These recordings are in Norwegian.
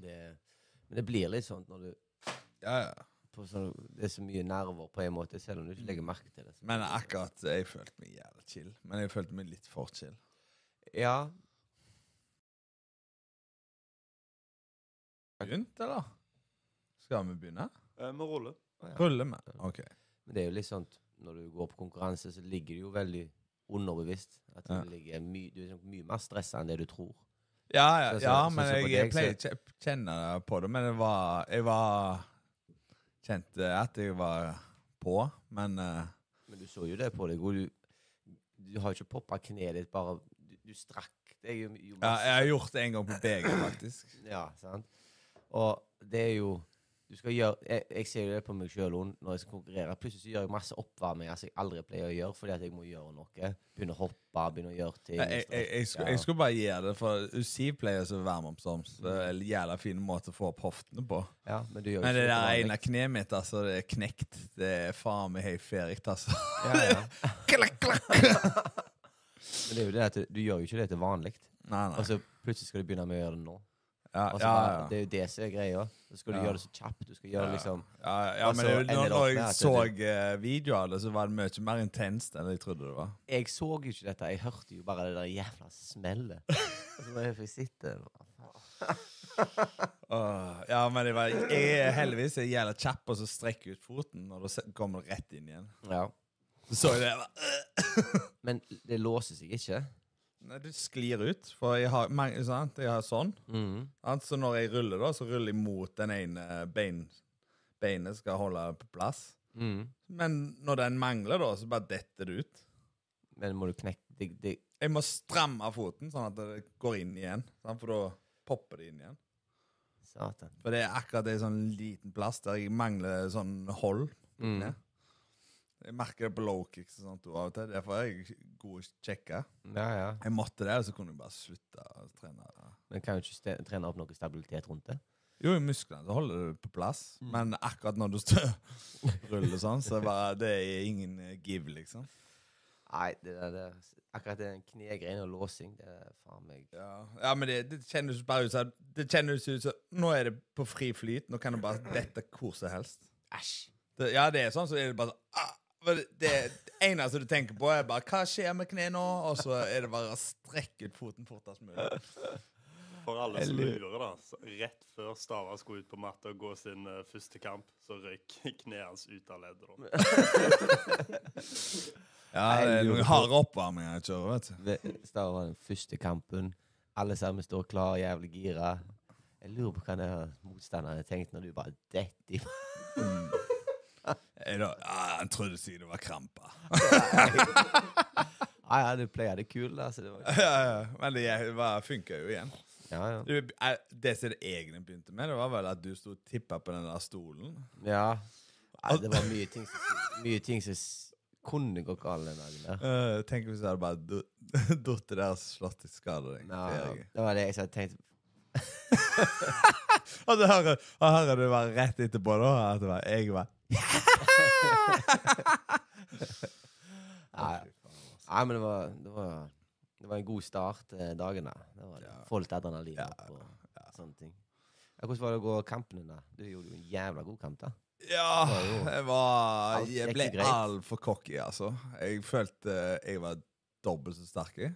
Det, men det blir litt sånn når du Ja, ja. på sånn, Det er så mye nerver på en måte, selv om du ikke legger merke til det. så- Men akkurat jeg følte meg jævlig chill. Men jeg følte meg litt for chill. Ja. Begynt, eller? Skal vi begynne? Eh, Vi ruller. ja. Rulle vi? OK. Men det er jo litt sånn når du går på konkurranse, så ligger det jo veldig underbevisst. At Ja. det ligger my, du er mye mer stressa enn det du tror. Ja, ja, så, ja men jeg, jeg pleier ikke å kjenne på det. Men det var, jeg var Kjente at jeg var på, men uh, Men du så jo det på deg. Du, du har jo ikke poppa kneet ditt, bare du, du strakk deg jo, jo ja. Jeg har gjort det en gang på begeret, faktisk. Ja, sant? Og det er jo du skal gjøre, Jeg, jeg ser jo det på meg sjøl når jeg skal konkurrere. Plutselig så gjør jeg masse oppvarminger som jeg aldri pleier å gjøre, fordi at jeg må gjøre noe. Begynne å hoppe, begynne å gjøre ting. Jeg, jeg, jeg, skulle, jeg skulle bare gjøre det, for Usiv pleier å varme opp som en jævla fin måte å få opp hoftene på. Ja, men du gjør Men det der ene kneet mitt, altså, det er knekt. Det er faen meg helt ferdig, altså. Ja, ja. klakk, klakk. Men det er jo det at du, du gjør jo ikke det til vanlig. Og så plutselig skal du begynne med å gjøre det nå. Ja, altså, ja, ja. Det er jo det som er greia. Så skal du gjøre det så kjapt. Du skal gjøre liksom Ja, men det, når, når jeg så eh, videoer av det, så var det mye mer intenst enn jeg trodde det var. Jeg så jo ikke dette. Jeg hørte jo bare det der jævla smellet. Og så når jeg fikk sitte Åh, ja, men jeg, var, jeg heldigvis jeg er jævla kjapp og så strekker ut foten, og da kommer det rett inn igjen. Ja. Så jeg det Men det låser seg ikke. Det sklir ut, for jeg har, sant? Jeg har sånn. Mm. Så når jeg ruller, da, så ruller jeg mot den ene bein, beinet skal holde på plass. Mm. Men når den mangler, da, så bare detter det ut. Men må du knekke det, det, Jeg må stramme foten, sånn at det går inn igjen. Sant? For da popper det inn igjen. Satan. For det er akkurat en sånn liten plass der jeg mangler sånn hold. Mm. ned. Jeg merker det på low kicks og sånt av og til. Derfor er jeg god å sjekke. Ja, ja. Jeg måtte det, og så kunne jeg bare slutte å trene. Men kan du ikke trene opp noe stabilitet rundt det. Jo, i musklene så holder det på plass, Mm. men akkurat når du står ruller sånn, så bare, det er ingen give, liksom. Nei, det der, det, akkurat den knegreien og låsing, det er faen meg Ja, ja men det, det kjennes bare ut som Det kjennes ut som Nå er det på fri flyt. Nå kan du bare dette hvor som helst. Æsj! Det, ja, det er sånn, så er det bare sånn ah, det, det eneste du tenker på, er bare Hva skjer med kneet nå? Og så er det bare å strekke ut foten fortest mulig. For alle som lurer. da. Så rett før Stava skulle ut på matta og gå sin uh, første kamp, så røyk kneet hans ut av leddet. da. Ja, det er noen harde oppvarminger jeg kjører, vet du. Ved- var den første kampen. Alle sammen står klar, jævlig gira. Jeg lurer på hva den har motstanderen tenkte når du bare detter i Jeg da, du Han trodde sikkert det var krampe. Ja, ja, du pleier det kul, da. Så det var ja, ja, men det bare funka jo igjen. Ja, ja. Du, eh, det som det egentlig begynte med, det var vel at du sto og tippa på den der stolen. ja. Nei, det var mye ting som, mye ting som kunne gå galt den dagen. Uh, tenk hvis du hadde bare datt der og slått i skade deg. Ferdig. det var det jeg hadde tenkt. Og så hører, hører du bare rett etterpå da, at jeg var Nei, nei men det var, det var Det var en god start eh, dagen. da Det var Ja. Få adrenalin Ja, opp og sånne ting. Ja, hvordan var det å gå kampene? da? Du gjorde jo en jævla god kamp, da. Ja, jeg var Jeg ble altfor cocky, altså. Jeg følte jeg var dobbelt så sterk. jeg.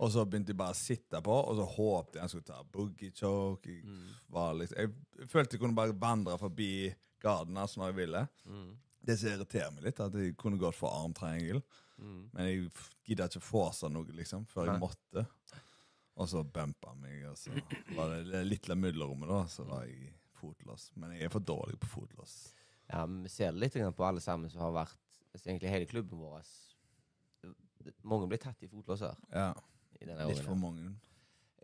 Og så begynte jeg bare å sitte på, og så håpte jeg han skulle ta boogie choke. Jeg, Mm. liksom, jeg følte jeg kunne bare vandre forbi garden som jeg ville. Mm. Det som irriterer meg litt, at jeg kunne gått for armtriangel. Mm. Men jeg gidda ikke forse noe, liksom, før jeg måtte. Og så bumpa meg, og så var det det lille mudlerommet, da, så var jeg fotlås. Men jeg er for dårlig på fotlås. Ja, Vi ser det litt på alle sammen som har vært altså Egentlig hele klubben vår. Mange blir tatt i fotlåser Ja, i litt for mange.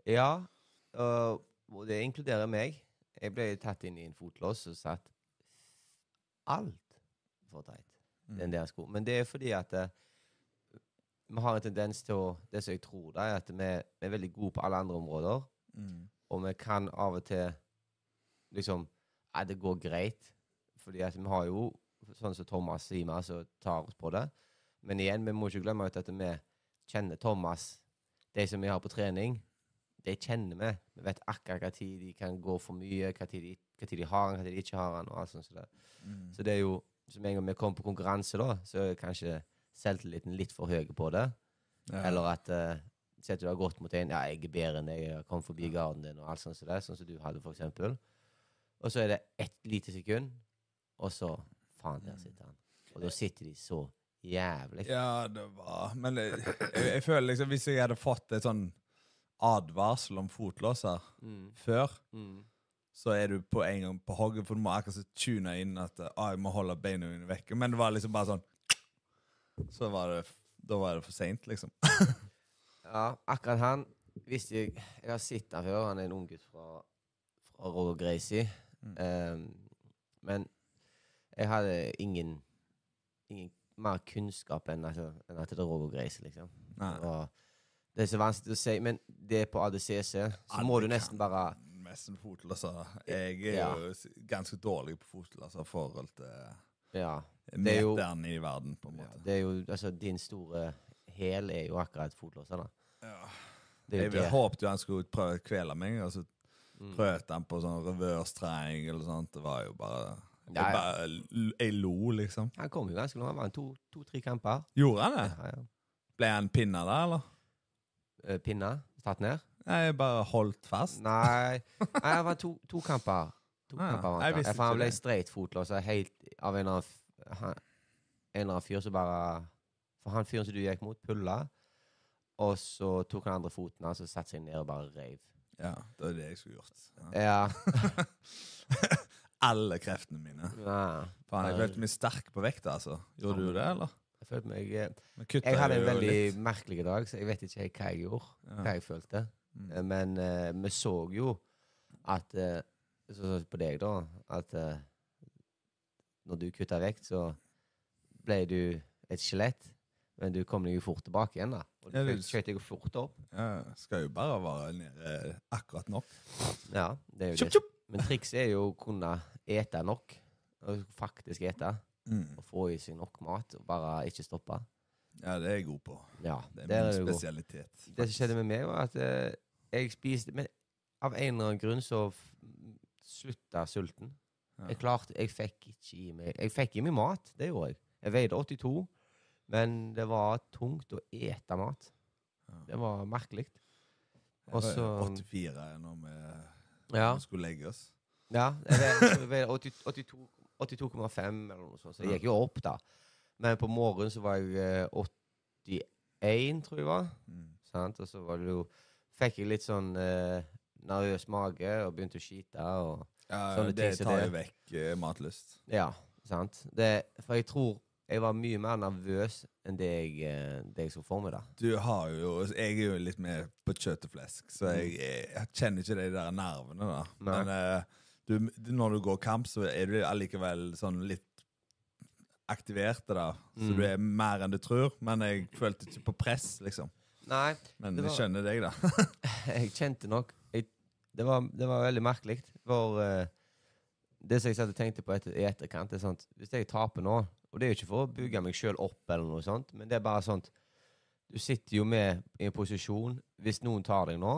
Ja, og det inkluderer meg. Jeg ble tatt inn i en fotlås og satt alt for teit. Mm. Den der sko. Men det er fordi at uh, vi har en tendens til å Det som jeg tror, da, er at vi, vi er veldig gode på alle andre områder. Mm. Og vi kan av og til liksom Ja, det går greit. Fordi at vi har jo sånn som Thomas Sima som tar oss på det. Men igjen, vi må ikke glemme ut at vi kjenner Thomas. De som vi har på trening, de kjenner vi. Vi vet akkurat tid de kan gå for mye, tid de, tid de har den, tid de ikke har den. og alt sånt. Så det. Mm. Så det er jo, Som en gang vi kommer på konkurranse, da, så er kanskje selvtilliten litt for høy på det. Ja. Eller at uh, Sett du har gått mot en Ja, jeg er bedre enn deg, jeg kommet forbi garden din, og alt sånt som det, sånn som du hadde, for eksempel. Og så er det ett lite sekund, og så Faen, der sitter han. Og da sitter de så jævlig. Ja, det var Men jeg, jeg, jeg føler liksom hvis jeg hadde fått et sånn advarsel om fotlåser Mm, før, mm. Så er du på en gang på hogget, for du må akkurat så tune inn at ah, jeg må holde beina mine vekke. Men det var liksom bare sånn Så var det Da var det for seint, liksom. Ja, akkurat han visste jeg Jeg har sett han før. Han er en unggutt fra, fra Roger Gracie. Mm. Um, men jeg hadde ingen Ingen mer kunnskap enn, at, enn at det er Roger Gracie, liksom. Nei. Og det er så vanskelig å si, men det er på ADCC, så Alle må du nesten bare Nesten fotlåser. Jeg er Ja. jo ganske dårlig på fotlåser i forhold til Ja. Jo- meteren i verden, på en ja måte. det er jo altså Din store hæl er jo akkurat fotlåser, da. Ja. Jeg det. håpet jo han skulle prøve å kvele meg, og så Mm. prøvde han på sånn reverse triangle og sånt. Det var jo bare Jeg, Ja, ja. bare, jeg lo, liksom. Han kom jo ganske langt. Han vant to-tre kamper. Gjorde han det? Ja, ja. Ble han pinna da, eller? Eh, Pinna tatt ned. Jeg bare holdt fast. Nei, Nei det var to, to kamper. To ja, kamper vant jeg Ja, for han ble streit fotlåser helt av en eller annen En eller annen fyr som bare For han fyren som du gikk mot, pulla. Og så tok han andre foten hans og satte seg ned og bare reiv. Ja, det var det jeg skulle gjort. Ja. Ja. Alle kreftene mine. ja. Faen, jeg følte meg sterk på vekta, altså. Gjorde du det, eller? Jeg følte meg eh, Jeg hadde en veldig merkelig dag, så jeg vet ikke helt hva jeg gjorde. Hva jeg følte. Mm. Eh, Men eh, vi så jo at eh, Sånn som på deg, da. At eh, når du kutta vekt, så ble du et skjelett. Men du kom deg jo fort tilbake igjen, da. Og du Ja, skjøt- deg jo fort opp. Ja, skal jo bare være nede akkurat nok. Ja, det er jo det. Men trikset er jo å kunne ete nok. Og faktisk ete. Mm. Og få i seg nok mat. Og bare ikke stoppe. Ja, det er jeg god på. Ja, Det er min er du god. spesialitet. Det som skjedde med meg, var at eh, jeg spiste Men av en eller annen grunn så slutta sulten. Ja. Jeg klarte Jeg fikk ikke i meg Jeg fikk i meg mat, det gjorde jeg. Jeg veide 82, men det var tungt å ete mat. Ja. Det var merkelig. Og så 84 når vi Ja. skulle legge oss. ja jeg veide- jeg veide 80 82 82,5 eller noe sånt, så jeg gikk jo opp, da. Men på morgenen så var jeg eh, 81, tror jeg var. Mm. Sant? Og så var det jo Fikk jeg litt sånn eh, nervøs mage og begynte å skite. Og, Ja, det ting tar jo vekk eh, matlyst. ja, sant. Det, for jeg tror jeg var mye mer nervøs enn det jeg, eh, det jeg så for meg, da. Du har jo Jeg er jo litt mer på kjøtt og flesk, så jeg, jeg kjenner ikke de der nervene, da. Mm. Nei. Men eh, du, når du går kamp, så er du allikevel sånn litt aktivert, da. Så Mm. du er mer enn du tror. Men jeg følte ikke på press, liksom. Nei, Men var, jeg skjønner deg, da. jeg kjente nok jeg, det, var, det var veldig merkelig. For uh, det som jeg tenkte på etter, i etterkant, er sånt Hvis jeg taper nå Og det er jo ikke for å bygge meg sjøl opp, eller noe sånt, men det er bare sånt Du sitter jo med i en posisjon Hvis noen tar deg nå,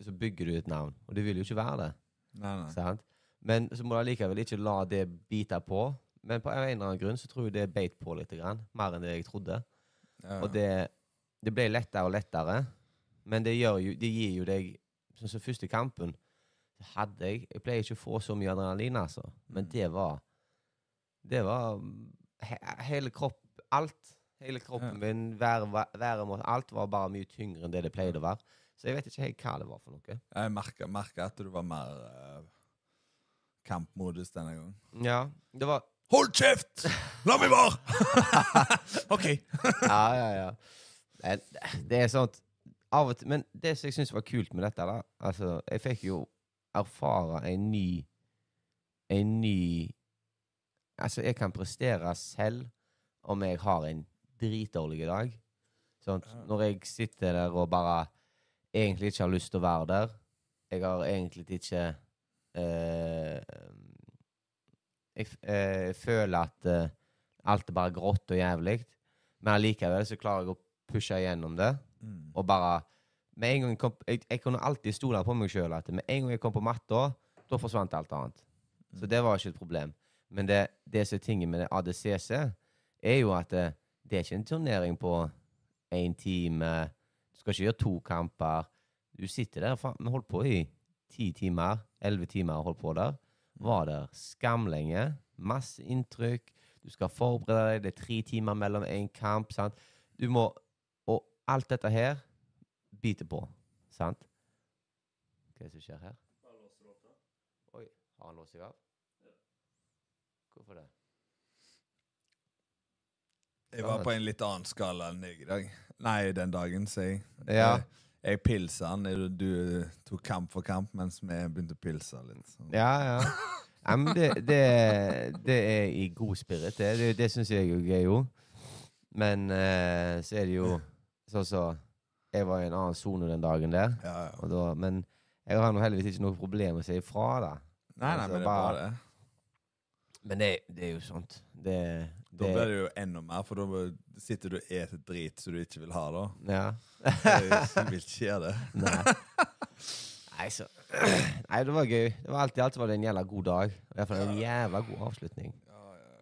så bygger du et navn. Og du vil jo ikke være det. Nei, nei. Sant? Men så må du allikevel ikke la det bite på. Men på en eller annen grunn så tror jeg det beit på litt. Grann, mer enn det jeg trodde. Ja. Og det, det ble lettere og lettere. Men det, jo, det gir jo deg Sånn som første kampen hadde jeg Jeg pleier ikke å få så mye adrenalin, altså. Men Mm. det var Det var he, Hele kropp Alt. Hele kroppen min, været, væremåte Alt var bare mye tyngre enn det det pleide å være. Så jeg vet ikke helt hva det var for noe. Jeg merka at du var mer uh, kampmodus denne gangen. Ja, det var Hold kjeft! La meg være! OK. Ja, ja, ja. Det, det er sånt Av og til Men det som jeg syns var kult med dette, da Altså, jeg fikk jo erfare en ny En ny Altså, jeg kan prestere selv om jeg har en dritdårlig dag. Sånn, når jeg sitter der og bare egentlig ikke har lyst til å være der Jeg har egentlig ikke eh, Jeg eh, føler at eh, alt er bare grått og jævlig, men allikevel så klarer jeg å pushe igjennom det Mm. og bare med en gang jeg, kom, jeg, jeg kunne alltid stole på meg sjøl at med en gang jeg kom på matta, da forsvant alt annet. Så det var ikke et problem. Men det, det som er tingen med ADCC, er jo at det, det er ikke en turnering på én time. Du skal ikke gjøre to kamper. Du sitter der faen, Vi holdt på i ti timer, elleve timer holdt på der. Var der skamlenge. Masse inntrykk. Du skal forberede deg. Det er tre timer mellom én kamp. sant? Du må alt dette her biter på. Sant? Hva er det som skjer her? Oi, har han låst seg av? Hvorfor det? Jeg var på en litt annen skala enn deg i dag. Nei, den dagen, sier jeg. Ja. Jeg, jeg pilsa han. Du, du tok kamp for kamp, mens vi begynte å pilse litt. Så. Ja, ja. ja men det, det, det er i god spirit, det. Det, det syns jeg jo er jo. Men eh, så er det jo sånn så Jeg var i en annen sone den dagen der. Ja, ja. Da, men jeg har nå heldigvis ikke noe problem med å si ifra, da. Nei, nei, Altså, men det er bare- det. Men det, det er jo sånt. Det, Da blir det jo enda mer, for da sitter du og eter drit som du ikke vil ha, da. Ja. det vil ikke gjøre det. Nei. Nei, så Nei, det var gøy. Det var alltid alt var det en jævla god dag. I hvert fall en jævla god avslutning.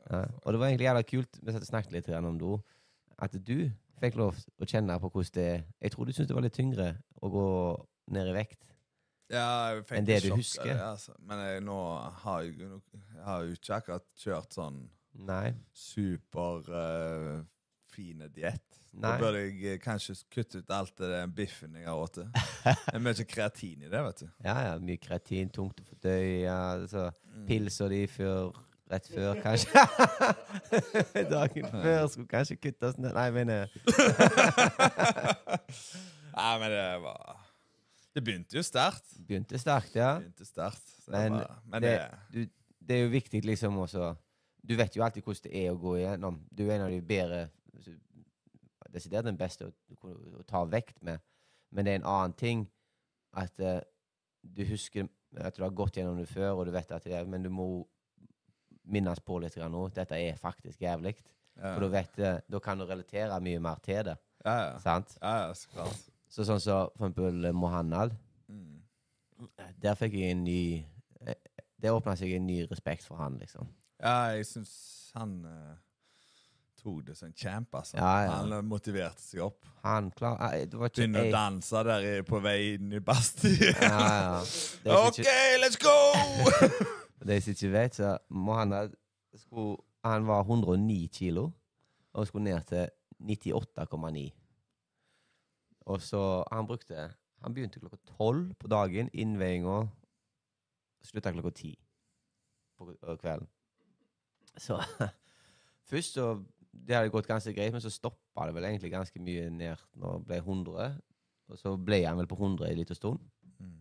Ja. Og det var egentlig jævla kult Vi snakket litt om du, At du fikk lov å kjenne på hvordan det er. Jeg tror du syntes det var litt tyngre å gå ned i vekt. Ja, jeg fikk Enn det du sjokk husker? Det, altså. Men jeg, nå har jeg, jeg har jo ikke akkurat kjørt sånn Nei. super uh, fine diett. Da burde jeg eh, kanskje kutte ut alt det den biffen jeg har spist. Det er mye kreatin i det, vet du. Ja, ja. Mye kreatin, tungt å fordøye. Ja, så Mm. pilser de før Rett før, kanskje. Dagen før skulle kanskje kuttes ned. Nei, jeg mener Nei, men det var Det begynte jo sterkt. Begynte sterkt, ja. Begynte sterkt. Men var, men det, det, du, det er jo viktig liksom også Du vet jo alltid hvordan det er å gå igjennom. Du er en av de bedre Desidert den beste å, å ta vekt med. Men det er en annen ting at uh, du husker at du har gått gjennom det før, og du vet at det er, men du må minnes på litt nå. Dette er faktisk jævlig. ja. For da vet da kan du relatere mye mer til det. ja, ja. Sant? ja, så klart. Så sånn som for eksempel Mohannad. Mm. Der fikk jeg en ny eh, Det åpna seg en ny respekt for han, liksom. Ja, jeg syns han uh, tok det som en champ, altså. Han eh, motiverte seg opp. Han klar eh, Det var ikke Begynne å danse der på vei inn i Bastien. OK, let's go! de som ikke vet, så Mohammed skulle Han var 109 kilo og skulle ned til 98,9. Og så Han brukte Han begynte klokka tolv på dagen. Innveiinga slutta klokka ti på kvelden. Så først så Det hadde gått ganske greit, men så stoppa det vel egentlig ganske mye ned når det ble 100. Og så ble han vel på 100 en liten stund. Mm.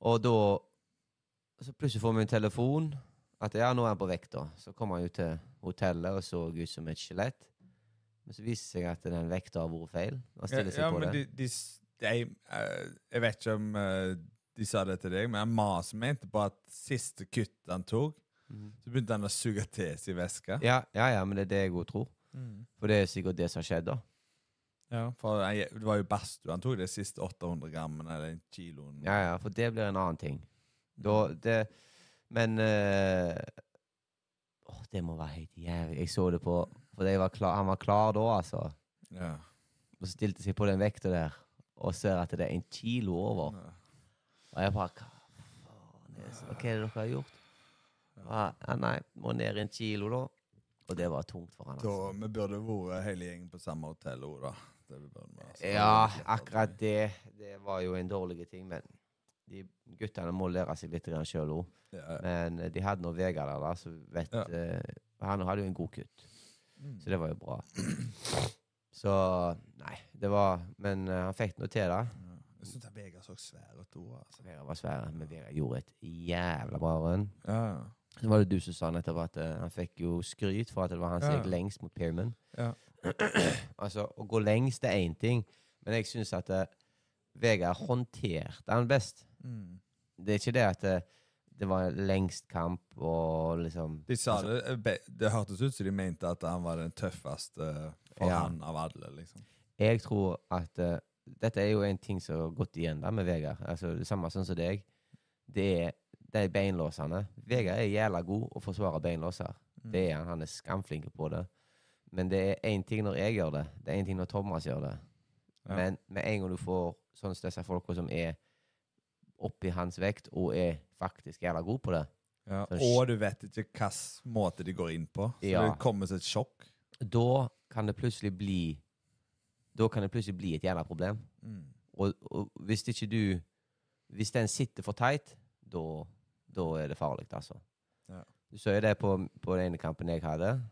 Og da Så plutselig får vi en telefon at ja, nå er han på vekta. Så kom han jo til hotellet og så ut som et skjelett. Men så viste det seg at den vekta har vært feil. Ja, ja, på men det. de, de, de, eh, Jeg vet ikke om eh, de sa det til deg, men Mas mente på at siste kutt han tok, Mhm. så begynte han å suge til seg væske. Ja, ja, ja, men det er det jeg òg tror. Mm. For det er sikkert det som har skjedd, da. Ja, for det var jo badstue han tok, de siste 800 grammene eller en kiloen. Ja, ja, for det blir en annen ting. Da, det Men eh, Åh, det må være helt jævlig. Jeg så det på For var klar, han var klar da, altså. Ja. Og stilte seg på den vekta der og ser at det er en kilo over. Ja. Og jeg bare Hva faen er det er det dere har gjort? Ja, ja, nei, må ned en kilo, da. Og det var tungt for han. Da, Altså. vi burde vært hele gjengen på samme hotell òg, da. Vi, altså. Ja, akkurat det. Det var jo en dårlig ting, men de guttene må lære seg litt sjøl òg. Ja. Men eh, de hadde nå Vegard der, så vet Ja. uh, Han hadde jo en god kutt, Mm. så det var jo bra. Så Nei, det var Men uh, han fikk noe til, da. Ja. Jeg syns Vegard så svær ut òg, altså. Vegard var svær, men Vegard gjorde et jævla bra run. Så var det du som sa nettopp at uh, han fikk jo skryt for at det var han som gikk lengst mot. Ja. altså, å gå lengst er én ting, men jeg syns at Vegard håndterte han best. Mm. Det er ikke det at det, det var lengst kamp og liksom De sa altså, det eh, Det hørtes ut som de mente at han var den tøffeste for Ja. han av alle, liksom. Jeg tror at uh, dette er jo en ting som har gått igjen da med Vegard. Altså, det samme sånn som deg. Det er de beinlåsene. Vegard er jævla god å forsvare beinlåser. Mm. Det er han. Han er skamflink på det. Men det er én ting når jeg gjør det. Det er én ting når Thomas gjør det. Ja. Men med en gang du får sånne disse folka som er oppi hans vekt, og er faktisk jævla god på det, Ja. Og du vet ikke hvilken måte de går inn på. Så Ja. det kommer som et sjokk. da kan det plutselig bli Da kan det plutselig bli et jævla problem. Mm. Og, og hvis ikke du Hvis den sitter for teit, da da er det farlig, altså. Ja. Du så jo det på, på den ene kampen jeg hadde.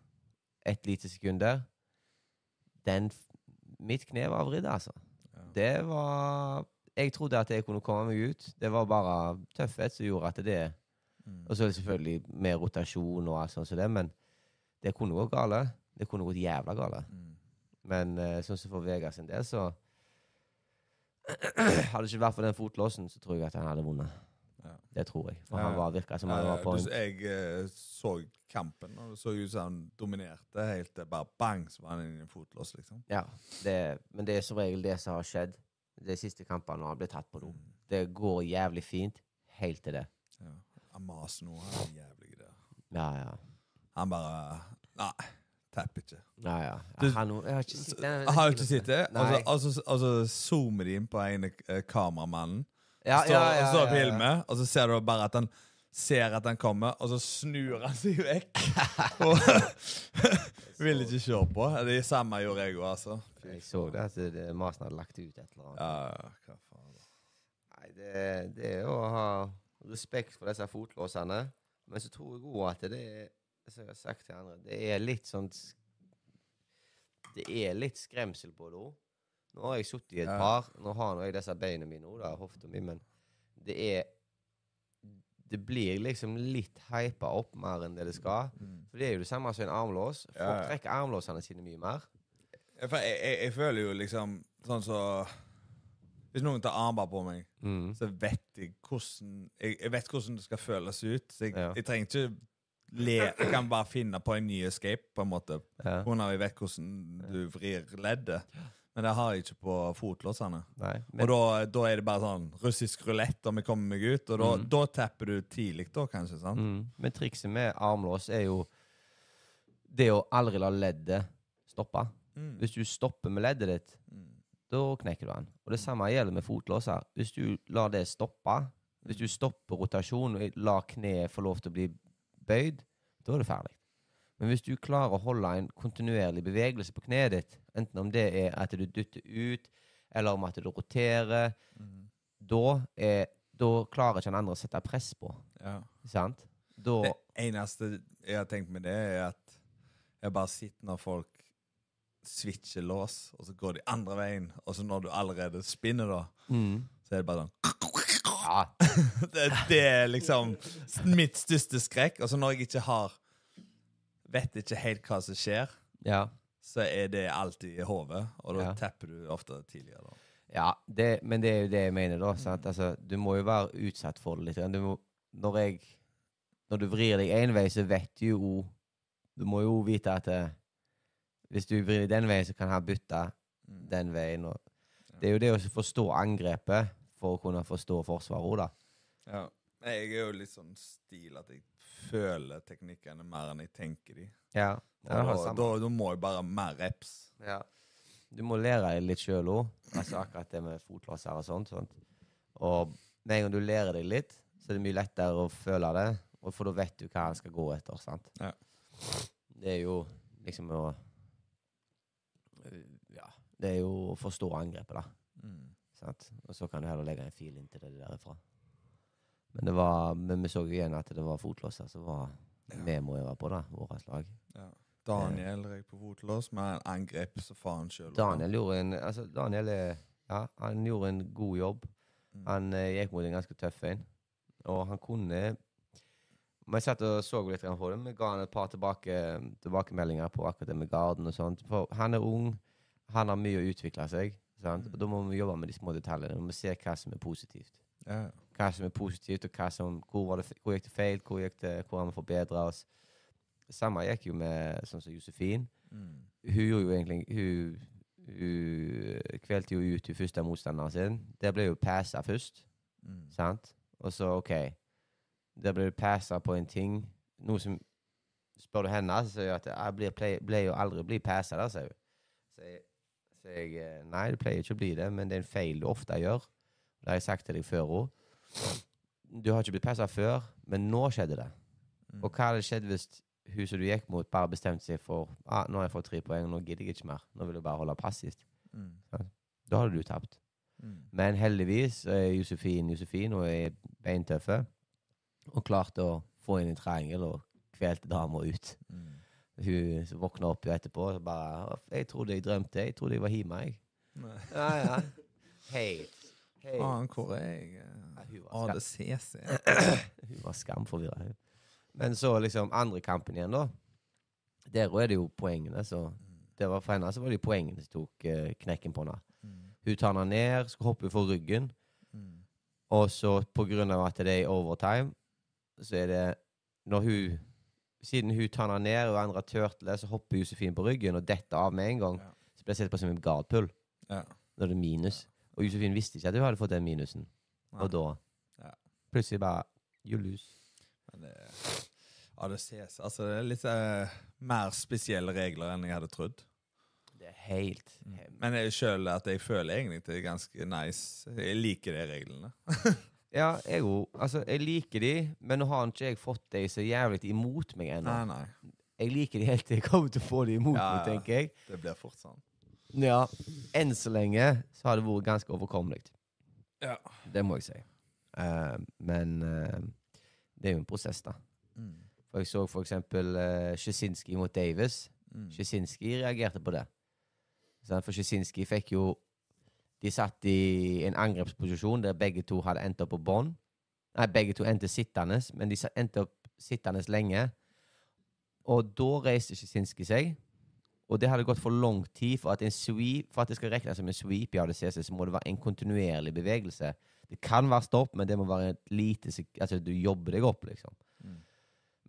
Ett lite sekund der. Den Mitt kne var vridd, altså. Ja. Det var Jeg trodde at jeg kunne komme meg ut. Det var bare tøffhet som gjorde at det Mm. Og så er det selvfølgelig med rotasjon og alt sånt som det, men det kunne gått gale. Det kunne gått jævla gale. Mm. Men eh, sånn som for Vegas sin del, så Hadde det ikke vært for den fotlåsen, så tror jeg at han hadde vunnet. Ja. Det tror jeg. For Ja, han var virka som han var på jeg eh, så kampen, og det så ut som han dominerte helt til bare bang, så var han i en fotlås, liksom. Ja, det, men det er som regel det som har skjedd de siste kampene når han blir tatt på do. Mm. Det går jævlig fint helt til det. Ja. Amas nå, han er jævlig der. Ja, ja. Han bare Nei, tapper ikke. Ja, ja. Jeg har ikke sett det. Har ikke sett det. Og så- Nei. Og så- og så zoomer de inn på ene eh, kameramannen. Ja, står, ja, ja, og så ja, ja. filmer, og så ser du bare at han ser at han kommer, og så snur han seg vekk. og vil ikke se på. Det samme gjorde jeg òg, altså. Jeg så det, at det, Masen hadde lagt ut et eller annet. Ja, hva faen. Nei, det, det er å ha respekt for disse fotlåsene. Men så tror jeg òg at det er som jeg har sagt til andre, det er litt sånn Det er litt skremsel på det òg. Nå har jeg sittet i et par. Nå har jeg disse beina mine òg, hofta mi, men det er Det blir liksom litt hypa opp mer enn det det skal. Mm. For det er jo det samme som en armlås. Folk Ja, trekker armlåsene sine mye mer. Jeg, jeg, jeg føler jo liksom sånn så Hvis noen tar armbar på meg, Mm. så vet jeg hvordan Jeg, jeg vet hvordan det skal føles ut. Så jeg, Ja. jeg trenger ikke le Jeg kan bare finne på en ny escape, på en måte. Ja. Har jeg vet hvordan du vrir leddet. Men det har jeg ikke på fotlåsene. Nei, Og da, da er det bare sånn russisk rulett om jeg kommer meg ut. Og da, Mm. da tapper du tidlig, da, kanskje. sant? Mm. Men trikset med armlås er jo det å aldri la leddet stoppe. Mm. Hvis du stopper med leddet ditt, Mm. da knekker du den. Og det samme gjelder med fotlåser. Hvis du lar det stoppe, hvis du stopper rotasjonen og lar kneet få lov til å bli bøyd, da er det ferdig. Men hvis du klarer å holde en kontinuerlig bevegelse på kneet ditt, enten om det er at du dytter ut, eller om at du roterer, Mm. da, er, da klarer ikke den andre å sette press på. Ja. Sant? Da Det eneste jeg har tenkt med det, er at jeg bare sitter når folk switcher lås, og så går de andre veien, og så når du allerede spinner, da, mm. så er det bare sånn Ja. det, det er liksom mitt største skrekk. Og så når jeg ikke har Vet ikke helt hva som skjer, Ja. så er det alltid i hodet, og da Ja. tapper du ofte tidligere. da. ja det, men det er jo det jeg mener, da. Altså, du må jo være utsatt for det litt. Du må, når, jeg, når du vrir deg én vei, så vet du jo Du må jo vite at det, hvis du vrir deg den veien, så kan han bytte Mm. den veien. Og det er jo det å forstå angrepet for å kunne forstå forsvaret òg, da. Ja. Jeg er jo litt sånn stil at jeg føler teknikkene mer enn jeg tenker de. Ja. Da, da, da må jeg bare mer reps. Ja. Du må lære deg litt sjøl òg, altså akkurat det med fotlåser og sånt. sånt. Og med en gang du lærer deg litt, så er det mye lettere å føle det, for da vet du hva han skal gå etter. sant? Ja. Det er jo liksom å Ja. Det er jo å forstå angrepet, da. Mm. sant? Og så kan du heller legge en fil inntil det derifra. Men det var, men vi så jo igjen at det var fotlåser som var Ja. vi må øve på, da, vårt lag. Ja. Daniel røyk på fotlås, men han angrep så faen sjøl. Daniel gjorde en altså Daniel ja, han gjorde en god jobb. Mm. Han eh, gikk mot en ganske tøff en. Og han kunne jeg satt og så litt på det. Vi ga han et par tilbake, tilbakemeldinger på akkurat det med garden og sånt. For han er ung, han har mye å utvikle seg. Sant? Mm. Da må vi jobbe med de små detaljene. Vi må se hva som er positivt. Ja. Hva som er positivt, og som, hvor, var det, hvor gikk det feil, hvor, gikk det, hvor har vi forbedra oss. Det samme gikk jo med sånn som Josefin Mm. hun gjorde jo egentlig hun, Hun kvelte jo ut hun første motstanderen sin. Der ble jo passa først, Mm. sant? Og så, OK Der ble du passa på en ting. Noe som Spør du henne, så sier hun at jeg blir, play, ble jo aldri bli passa der, sier hun. Så jeg, så jeg eh, Nei, det pleier ikke å bli det, men det er en feil du ofte gjør. Det har jeg sagt til deg før òg. Du har ikke blitt pressa før, men nå skjedde det. Mm. Og hva hadde skjedd hvis hun som du gikk mot, bare bestemte seg for ah, nå har jeg fått tre poeng, nå gidder jeg ikke mer. Nå vil jeg bare holde passivt. Mm. Da hadde du tapt. Mm. Men heldigvis er Josefin Josefin og er beintøffe og klarte å få inn en triangel og kvelte dama ut. Mm. Hun våkna opp jo etterpå og bare 'Jeg trodde jeg drømte. Jeg trodde jeg var hjemme, jeg.' Nei. Ja, ja. Helt. Helt. Faen, hvor er jeg? Ja, ADCC. Hun var skamforvirra. hun. Men så liksom andre kampen igjen, da. Der er det jo poengene. Så det var For henne så var det jo poengene som tok eh, knekken på henne. Mm. Hun tar henne ned, skal hoppe for ryggen. Mm. Og så på grunn av at det er overtime, så er det Når hun Siden hun tar henne ned og andre turtle, så hopper Josefin på ryggen og detter av med en gang. Ja. Så blir det sett på som en guardpull Ja. når det er minus. Og Josefin visste ikke at hun hadde fått den minusen. Nei. Og da Ja. plutselig bare lose. Men det, ses. Altså, det er litt uh, mer spesielle regler enn jeg hadde trodd. Det er helt Men jeg selv at jeg føler egentlig det er ganske nice. Jeg liker de reglene. Ja, jeg òg. Altså, jeg liker de, men nå har ikke jeg fått de så jævlig imot meg ennå. Nei, nei. Jeg liker de helt til jeg kommer til å få de imot Ja, meg, tenker jeg. Det blir fort sånn. Ja, enn så lenge så har det vært ganske overkommelig. Ja. Det må jeg si. Eh, men eh, det er jo en prosess, da. Mm. For jeg så for eksempel uh, Sjusinski mot Davis. Mm. Reagerte på det. For Sjusinski fikk jo De satt i en angrepsposisjon der begge to hadde endt opp på bånn. Nei, begge to endte sittende, men de endte opp sittende lenge. Og da reiste Sjusinski seg. Og det hadde gått for lang tid for at, en sweep, for at det skal regnes som en sweep i ADCC, så må det være en kontinuerlig bevegelse. Det kan være stopp, men det må være et lite Altså, du jobber deg opp, liksom. Mm.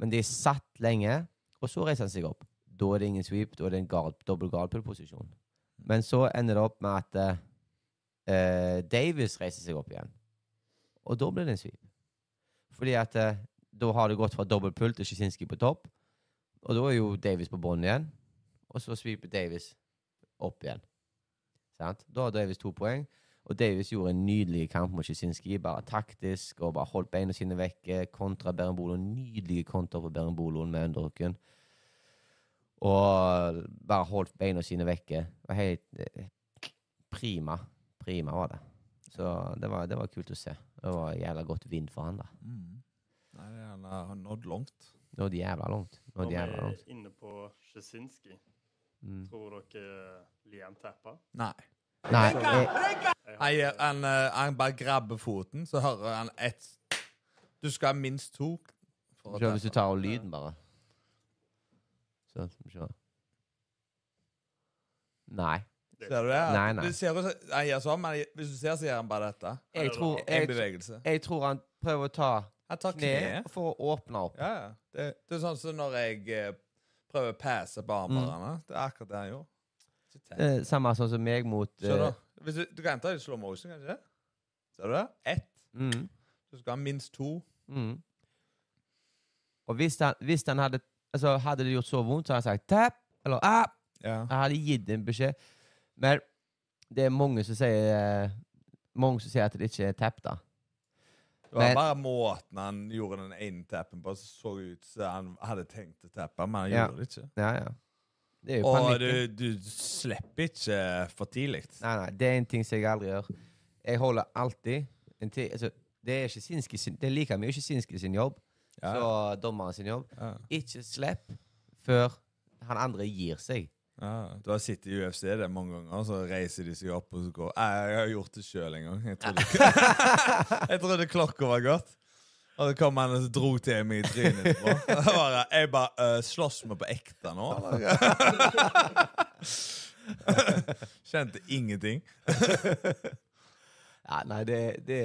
Men de satt lenge, og så reiser han seg opp. Da er det ingen sweep, da er det en guard, dobbel guardpull-posisjon. Men så ender det opp med at eh, Davis reiser seg opp igjen. Og da blir det en sweep. Fordi at uh, da har det gått fra dobbel pull til Szysinski på topp. Og da er jo Davis på bånn igjen. Og så sweeper Davis opp igjen. Sant? Da har Davis to poeng. Og Davis gjorde en nydelig kamp mot Szysinski. Bare taktisk og bare holdt beina sine vekke. Kontra Berembolo. Nydelige kontra på Berenboloen med underhooken. Og bare holdt beina sine vekke. Var helt eh, prima. Prima var det. Så det var, det var kult å se. Det var jævla godt vind for han, da. Mm. Nei, han har nådd langt. Nådd jævla langt. Når er vi jævla er langt. inne på Sjesinski, Mm. tror dere Lien tapper? Nei. Nei, jeg, Jeg Han, han, eh, bare grabber foten, så hører han ett Du skal ha minst to. Se, hvis du tar av lyden, bare. Så, skal. Nei. Ser du det? Nei, nei. Det ser ut han gjør sånn, men hvis du ser, så gjør han bare dette. Jeg tror, En jeg, bevegelse. jeg tror han prøver å ta kneet kne for å åpne opp. Ja, ja. Det, det er sånn som når jeg eh, prøver å passe barbarene. armbarene. Det er akkurat det han gjorde. Eh, samme sånn som meg mot eh, Hvis du, du kan ta det i slow motion, kanskje? Ser du det? Ett. mm, Så skal han minst to. mm. Og hvis han, hvis han hadde altså, Hadde det gjort så vondt, så hadde jeg sagt 'tap' eller 'ah'. Ja. Jeg hadde gitt en beskjed. Men det er mange som sier eh, Mange som sier at det ikke er tap, da. Det var Men- bare måten han gjorde den ene tappen på, så så ut som han hadde tenkt å tappe, men han Ja. gjorde det ikke. Ja, ja. Det er jo Og du, du slipper ikke for tidlig. Nei, nei, det er en ting som jeg aldri gjør. Jeg holder alltid en tid, altså, Det er Szysinski sin, det er like mye Szysinski sin jobb Ja. som dommeren sin jobb. Ja. Ikke slipp før han andre gir seg. Ja. Du har sittet i UFC det mange ganger, og så reiser de seg opp og så går Nei, Jeg har gjort det sjøl en gang. Jeg trodde, jeg trodde klokka var gått. Og så kom han og dro til meg i trynet etterpå. Jeg bare, jeg bare uh, Slåss vi på ekte nå, eller? Kjente ingenting. Ja, nei, det, det,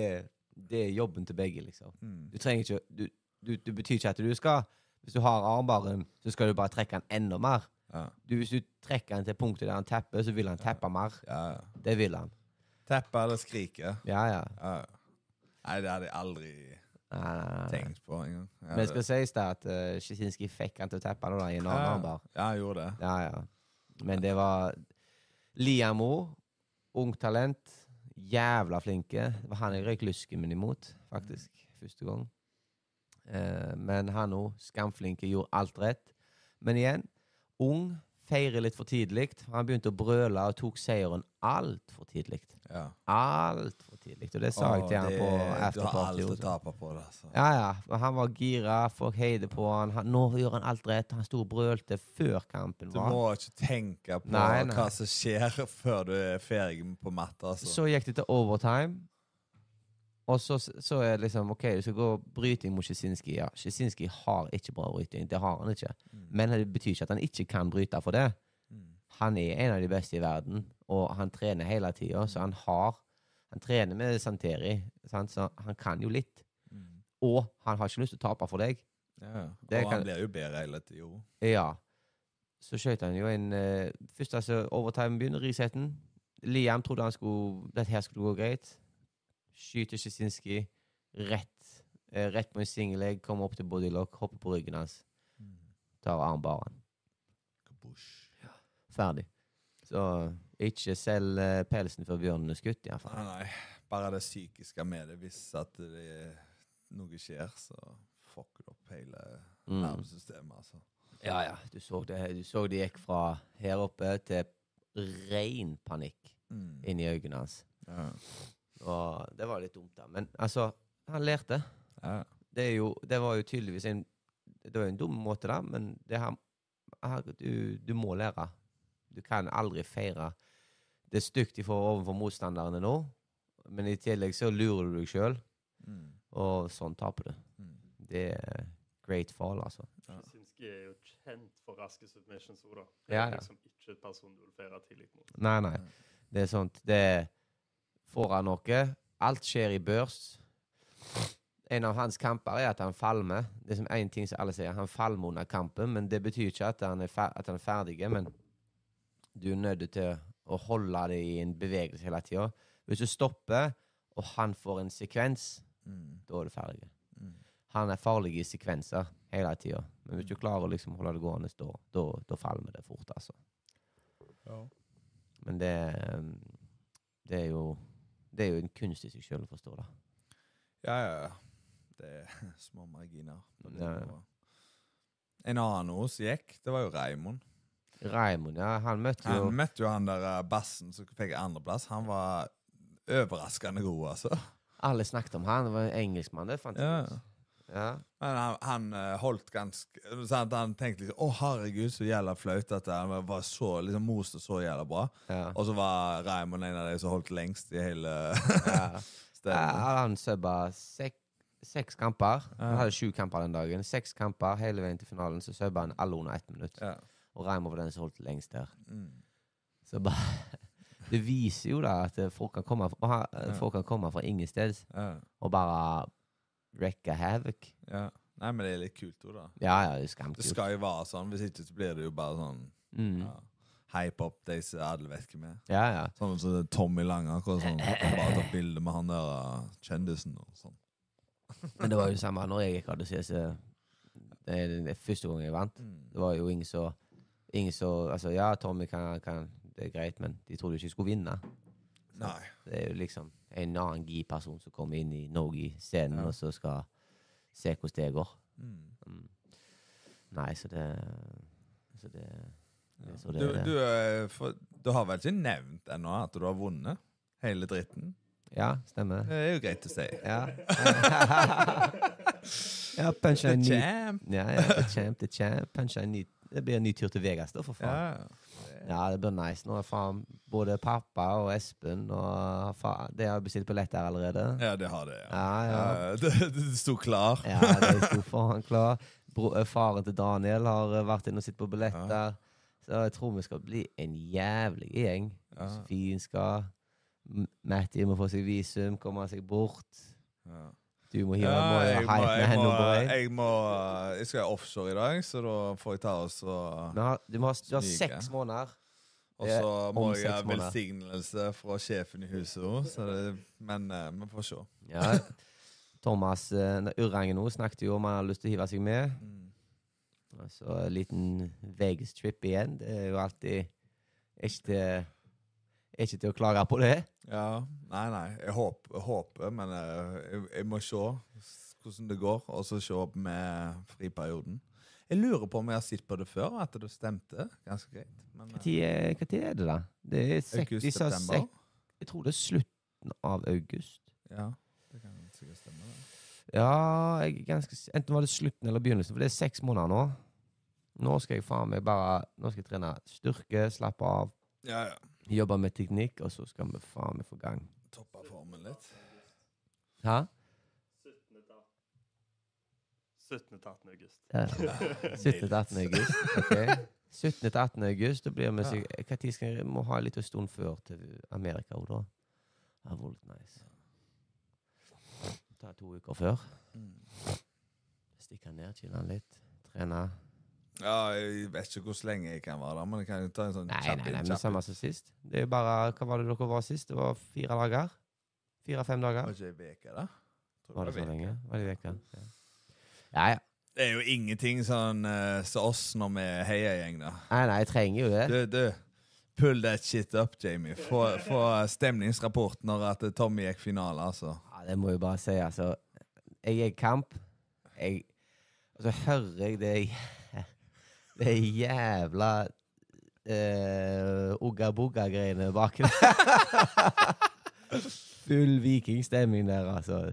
det er jobben til begge, liksom. Mm. Du trenger ikke du, du, Det betyr ikke at du skal Hvis du har armbaren, så skal du bare trekke den enda mer. Ja. Du, hvis du trekker han til punktet der han tapper, så vil han tappe mer. Det vil han. Teppe eller skrike. Ja, ja. Nei, det hadde jeg aldri Nei, nei, nei, tenkt på engang. Men det skal sies det at uh, Sjisinski fikk han til å tappe da, i en annen ja, armbar. ja, jeg gjorde det. Ja, ja. Men det var Liamo, ung talent, jævla flinke. Det var han jeg røyk lysken min imot, faktisk, første gang. Uh, men han òg, skamflinke, gjorde alt rett. Men igjen, ung, feirer litt for tidlig. Han begynte å brøle og tok seieren altfor tidlig. Ja. Altfor tidlig. Og det sa jeg til han på Du har alt å tape på det. Altså. Ja, ja. Han var gira, folk heide på han. han. Nå gjør han alt rett. Han sto og brølte før kampen var. Du må ikke tenke på Nei, nei. hva som skjer før du er ferdig på matta. Altså. Så gikk det til overtime. Og så, så er det liksom OK, du skal gå bryting mot Sjisinski. Ja, Sjisinski har ikke bra bryting. Det har han ikke. Men det betyr ikke at han ikke kan bryte for det. Mm. Han er en av de beste i verden, og han trener hele tida, så han har Han trener med Santeri, sant? så han kan jo litt. Mm. Og han har ikke lyst til å tape for deg. Ja. Det Og kan- han blir jo bedre hele tida. Ja. Så skjøt han jo en uh, Først altså overtime begynner, Riseten. Liam trodde han skulle Dette her skulle gå greit. Skyter Sjisinski rett, eh, rett på en single leg, kommer opp til bodylock, hopper på ryggen hans, tar armbaren. Kabush. Ferdig. Så ikke selg eh, pelsen før bjørnen er skutt, Nei, iallfall. nei. Bare det psykiske med det. Hvis at det, noe skjer, så fucker det opp hele Mm. nervesystemet. Altså. Ja, ja. Du så det. Du så det gikk fra her oppe til ren panikk Mm. inni i øynene hans. Ja. Og det var litt dumt, da. Men altså, han lærte. Ja. det, er jo, det var jo tydeligvis en Det var en dum måte, da, men det her, her du, du må lære. Du kan aldri feire Det stygt stygt får overfor motstanderne nå, men i tillegg så lurer du deg sjøl, Mm. og sånn taper du. Mm. Det er great fall, altså. Ja. Er jo kjent for raske submissions òg, da. Det er ja. liksom ikke et person du vil feire tidlig mot. Nei, nei. Det er sånt Det Får han noe Alt skjer i børs. En av hans kamper er at han falmer. Det er som en ting som alle sier, han falmer under kampen, men det betyr ikke at han er, fer at han er ferdig. Men du er nødt til å holde det i en bevegelse hele tida. Hvis du stopper, og han får en sekvens, Mm. da er du ferdig. Mm. Han er farlig i sekvenser hele tida. Men hvis du klarer å liksom holde det gående, da, da, da falmer det fort, altså. Men det, det er jo Det er jo en kunst i seg sjøl å forstå det. Ja, ja, ja. Det er små marginer. Ja, ja. En annen hos gikk, det var jo Raymond. Raymond, ja, han møtte jo Han møtte jo han der eh, bassen som fikk andreplass. Han var overraskende god, altså. Alle snakket om han. Det var en engelskmann, det fant jeg Ja. ut. Ja. Men han, han eh, holdt ganske sant? Han tenkte liksom Å, herregud, så jævla flaut at han var så liksom moste så jævla bra. Ja. Og så var Raymond en av de som holdt lengst i hele ja. stedet. Ja, han subba sek, seks kamper. Han hadde sju kamper den dagen. Seks kamper hele veien til finalen, så subba han alle under ett minutt. Ja. Og Raymond var den som holdt lengst der. Mm. Så bare Det viser jo da at folk kan komme fra, folk kan komme fra ingensteds Ja. og bare wrecke havoc. ja. Nei, men det er litt kult òg, da. Ja, ja, det er Det skal jo være sånn. Hvis ikke så blir det jo bare sånn Mm. ja, Hype opp de som alle vet hvem er. Ja, ja. Sånn som Tommy Lange, akkurat Sånn, kan bare ta bilde med han der uh, kjendisen og sånn. Men det var jo det samme når jeg gikk hadde Det det er første gang jeg vant. Mm. Det var jo ingen så Ingen så Altså, ja, Tommy kan, kan Det er greit, men de trodde ikke jeg skulle vinne. Nei. Det er jo liksom en annen gi-person som kommer inn i Norge-scenen, Ja. og så skal se hvordan det går. Mm. Mm. Nei, så det Så det, det så det Du, du, eh, for, du har vel ikke nevnt ennå at du har vunnet hele dritten? Ja, stemmer. Det er jo greit å si. Ja. ja, puncha en ny Champ! Ja, ja, the champ, the champ. Puncha en ny Det blir en ny tur til Vegas, da, for faen. Ja. Ja, det blir nice. Nå er faen både pappa og Espen og faen Det har bestilt billett der allerede. ja, det har det. Ja. Ja, ja. Ja, det, det sto klar. Ja, det sto faen klar. Bro, eh, faren til Daniel har eh, vært inne og sittet på billetter. Så jeg tror vi skal bli en jævlig gjeng. Ja. Sofien skal. Matty må få seg visum, komme seg bort. Ja. Du må hive Ja, jeg, må, jeg, må, jeg må Jeg skal offshore i dag, så da får jeg ta oss og Du må ha du har seks måneder. Og så må jeg ha velsignelse fra sjefen i huset òg, Men eh, vi får se. Ja. Thomas uh, Urrangen òg snakket jo om han hadde lyst til å hive seg med. Mm. Så en liten Vegas-trip igjen. Det er jo alltid ikke er ikke til å klage på det. Ja. Nei, nei. Jeg håper, håper men eh, jeg, jeg må se hvordan det går, og så se opp med friperioden. Jeg lurer på om jeg har sett på det før, at det stemte ganske greit. Men Hva tid er, hva tid er det, da? Det er sek, august-september. sek, jeg tror det er slutten av august. Ja, det kan sikkert stemme. Da. Ja, jeg er ganske, enten var det slutten eller begynnelsen, for det er seks måneder nå. Nå skal jeg faen meg bare Nå skal jeg trene styrke, slappe av, Ja, ja. Jobbe med teknikk, og så skal vi faen meg få gang. Toppa formen litt. Hæ? 17. til 18. august. Ja. 17. til 18. august. ok. 17. til 18. august, da blir vi Ja. sikkert Hva tid skal vi må ha en liten stund før til Amerika òg, da? Det har vært nice. Ta to uker før. Mm. Stikke ned, chille litt, trene. Ja, jeg vet ikke hvor lenge jeg kan være der, men jeg kan jo ta en sånn Nei, kjapp nei, nei, men kjapp samme som sist. Det er jo bare Hva var det dere var sist? Det var fire dager? Fire-fem dager? Var ikke ei uke, da? Tror Var det så en lenge? Var det i uke? Ja. ja, ja. Det er jo ingenting sånn uh, som oss når vi er heiagjeng, da. Nei, nei, jeg trenger jo det. Du, du. Pull that shit up, Jamie. Få, få stemningsrapport når at Tommy gikk finale, altså. Ja, det må jeg bare si, altså. Jeg er i kamp. Jeg, og så hører jeg det jæ- er jævla uh, ugga-bugga-greiene bak der. Full vikingstemning der, altså.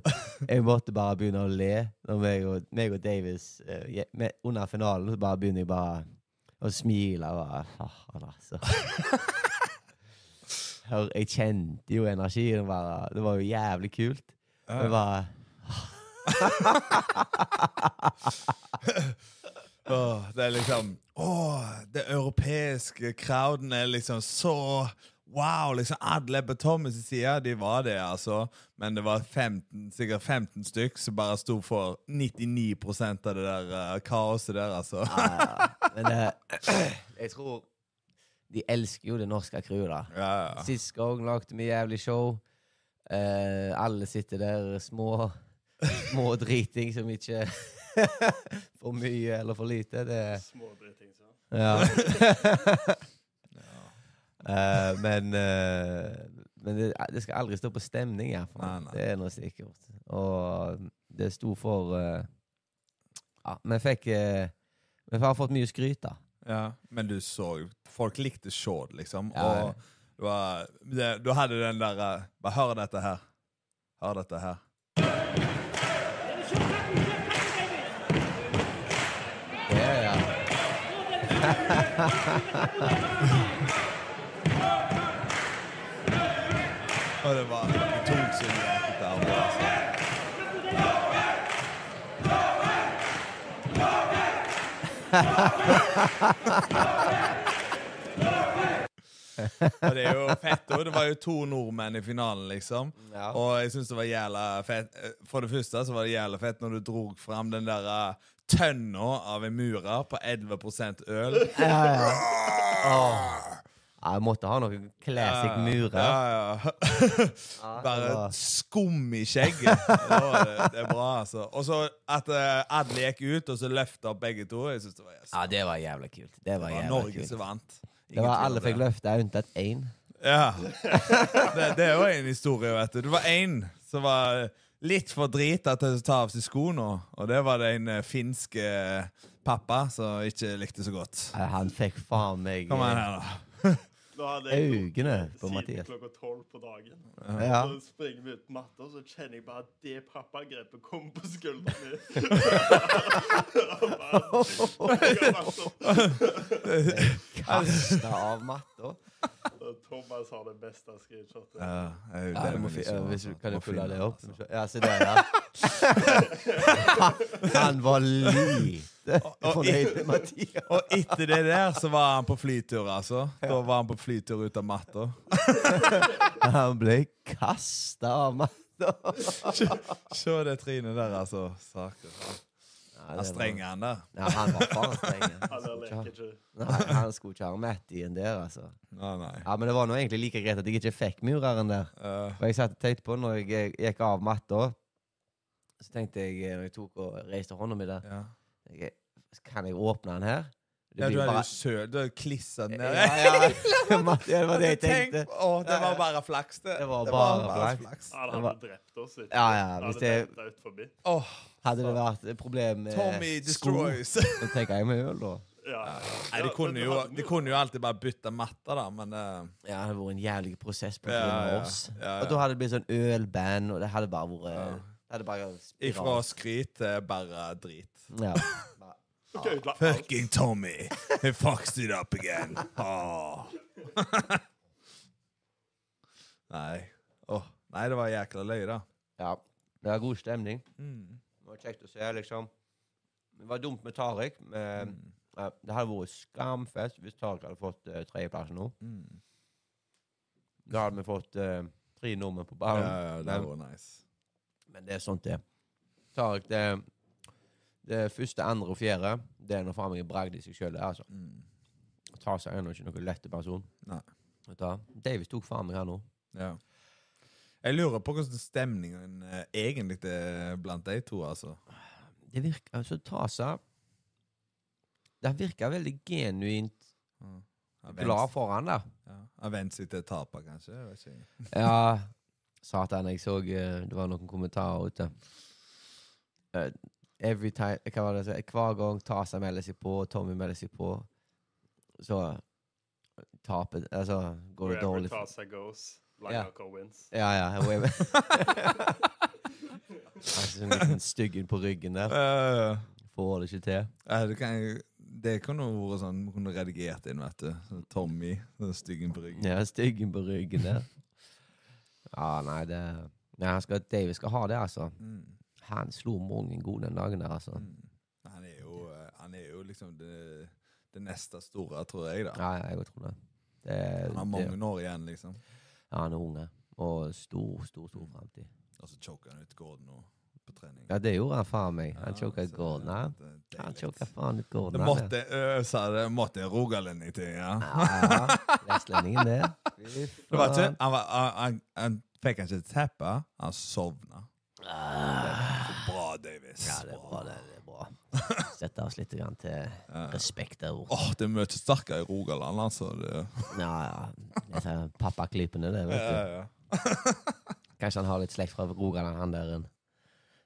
Jeg måtte bare begynne å le når meg og, meg og Davis uh, med, Under finalen så bare begynner jeg bare å smile. Bare, faen, altså. Hør, jeg kjente jo energien. Bare, det var jo jævlig kult. Det var Åh, det er liksom Åh, det europeiske crowden er liksom så Wow! liksom Alle på Thomas' side, de var det, altså. Men det var 15, sikkert 15 stykk som bare sto for 99 av det der uh, kaoset der, altså. ja, Men det, jeg tror De elsker jo det norske crewet, da. Ja, ja. Sist gang lagde vi jævlig show. Uh, alle sitter der små Små driting som ikke For mye eller for lite. Det Små driting, så. Ja. Uh, men uh, men det, det skal aldri stå på stemning, Nei, iallfall. nei. Det er noe sikkert. Og det sto for uh, Ja, vi fikk eh, Vi har fått mye skryt, da. Ja, men du så jo Folk likte Shaud, liksom. Ja, ja. Og det var, det, du hadde den der eh, Bare hør dette her. Hør dette her. Ja, ja. Og det var tungt der. Altså. Og det er jo fett. òg. det var jo to nordmenn i finalen, liksom. Ja. Og jeg syns det var jævla fett. For det første så var det jævla fett når du drog fram den der eh, tønna av en murer på 11 øl. Ja, ja. Åh. Ja, jeg måtte ha noen classic murer. Ja, ja. Bare skum i skjegget. Det, det, det er bra, altså. Og så at alle gikk ut, og så løfta opp begge to. Jeg synes det var, ja, det var jævla kult. Det var det var Norge kult. som vant. Det var Alle fikk løft. løfte unntatt én. Ja. Det, det er jo en historie, vet du. Det var én som var litt for drita til å ta av seg skoene, og det var det en eh, finsk eh, pappa som ikke likte så godt. Han fikk faen meg Kom igjen eh, her, da. Da hadde jeg øynene på siden Mathias. klokka tolv på dagen. Ja. Så springer vi ut matta, så kjenner jeg bare at det pappagrepet kommer på skulderen min. Og bare- Kasta av matta. Thomas har det beste screenshotet. Ja, jeg, Ja, det må ikke hvis du, altså. kan pulle det opp? altså. Ja, se der, ja. Han var lite fornøyd med Mathias. Og etter det der så var han på flytur, altså. Da var han på flytur ut av matta. Han ble kasta av matta. Se det trynet der, altså. Saker. Han det streng var- han der. Ja, han var faen streng. Han skulle ikke ha- Nei, han skulle ikke ha Matt i en der, altså. Nei, nei. Ja, Men det var nå egentlig like greit at jeg ikke fikk mureren der. Uh. For jeg satt og tenkte på når jeg gikk av matta, så tenkte jeg når jeg tok og reiste hånda mi der ja. jeg, Kan jeg åpne den her? Det ja, du er bare- jo søl Du er klissa ned. Ja, ja. Det var det jeg Tenk, tenkte. å, det var bare flaks, det. Det var bare flaks. Ja, Det var- hadde drept oss. Ikke? Ja, ja, hvis det- forbi. Hadde det vært et problem med Tommy sko, destroys. så tenker jeg med øl, da. Ja. Nei, de kunne, jo, de kunne jo alltid bare bytte matta da, men uh... Ja, det hadde vært en jævlig prosess på Ja, grunn av ja. oss. Ja, ja. Og da hadde det blitt sånn ølband, og det hadde bare vært Ja. Det hadde bare Ifra skryt til bare drit. Ja. Ok, ødela. Fucking Tommy! He fucked it up again. Oh. Nei. Oh. Nei, det var jækla løye, da. ja. Det var god stemning. Mm. Det var kjekt å se, liksom. Det var dumt med Tariq. Men, Mm. Uh, det hadde vært skamfest hvis Tariq hadde fått uh, tredjeplassen nå. Mm. Da hadde vi fått uh, tre nordmenn på Ja, ballen. ja, det men, var nice. men det er sånt det. Tariq, det, det første, andre og fjerde, det er noe faen meg en bragd i seg sjøl, altså. Mm. Å ta seg ennå ikke noen lette person. Nei. Davis tok faen meg her nå. Ja. Jeg lurer på hvordan stemningen eh, egentlig er blant de to, altså. Det virker altså Tasa Det virker veldig genuint Har glad for han, da. Ja. Har vent seg til tapet, kanskje? Jeg vet ikke. Ja, satan, jeg så eh, Det var noen kommentarer ute. Every time Hva var det jeg sa? Hver gang Tasa melder seg på, Tommy melder seg på, så taper Altså går det dårlig. Tasa goes, Langaker wins. Ja, ja. altså, en liten styggen på ryggen der. Får det ikke til. det, kan, det kunne vært sånn Vi kunne redigert inn, vet du. Sånn Tommy, den styggen på ryggen. Ja, styggen på ryggen der. Ja, nei, det Nei, han skal, David skal ha det, altså. Mm. Han slo mange gode den dagen der, altså. Mm. Han er jo, eh, han er jo liksom det, det neste store, tror jeg, da. Ja, jeg tror det. det, Han har det mange år igjen, liksom. ja, han er unge. Og stor, stor, stor framtid. Og så choker han ut Gordon nå på trening. Ja, det gjorde han faen meg. Han choka så Gordon. det- Ja. det. Han choka faen ut Gordon. Det måtte, øse, det, måtte en rogalending til, ja. Ja, ja. Vestlendingen, det. Det var ikke, han, var, han, han, han fikk ikke teppe, han sovna. Bra, Davis. Ja, det er bra, det. det er bra. Sette oss litt grann til respekt der borte. Åh, det er mye sterkere i Rogaland, altså. Det, Ja, ja. Disse pappaklippene, det, vet du. ja, ja. Kanskje han har litt slekt fra Rogaland, han der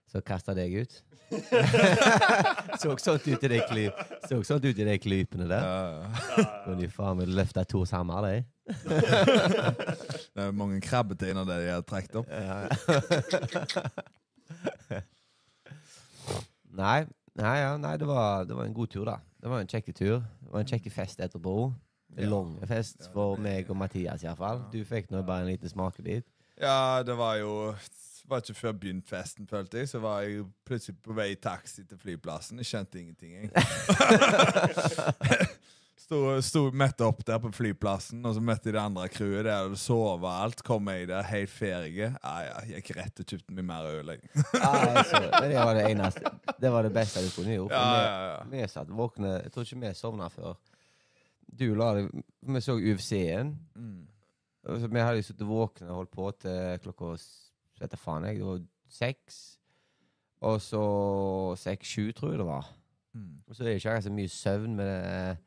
som kasta deg ut? så sånn ut i de kly Så sånt ut i de klypene der. Ja, Kunne de faen meg løfta to sammer, de. Det er mange krabbeteiner der de har trukket opp. nei, nei, ja, nei det, var, det var en god tur, da. Det var en kjekk tur. Det var en kjekk fest etterpå. En Ja. lang fest for meg og Mathias, iallfall. Du fikk nå bare en liten smakebit. Ja, det var jo var ikke før begynt festen, følte jeg. Så var jeg plutselig på vei i taxi til flyplassen. Jeg skjønte ingenting, jeg. Sto, sto møtte opp der på flyplassen, og så møtte jeg det andre crewet der, og sove og alt. Kom jeg der helt ferdig. Ja, ja, gikk rett og kjøpte meg mer øl, altså, det var det eneste. Det var det beste du kunne gjort. Ja, ja, ja. Vi satt våkne Jeg tror ikke vi sovna før. Du la deg Vi så UFC-en. Mm. så Vi hadde sittet våkne og holdt på til klokka s- vet jeg faen jeg, det var seks. Og så seks-sju, tror jeg det var. Mm. Og så er det ikke så mye søvn med det,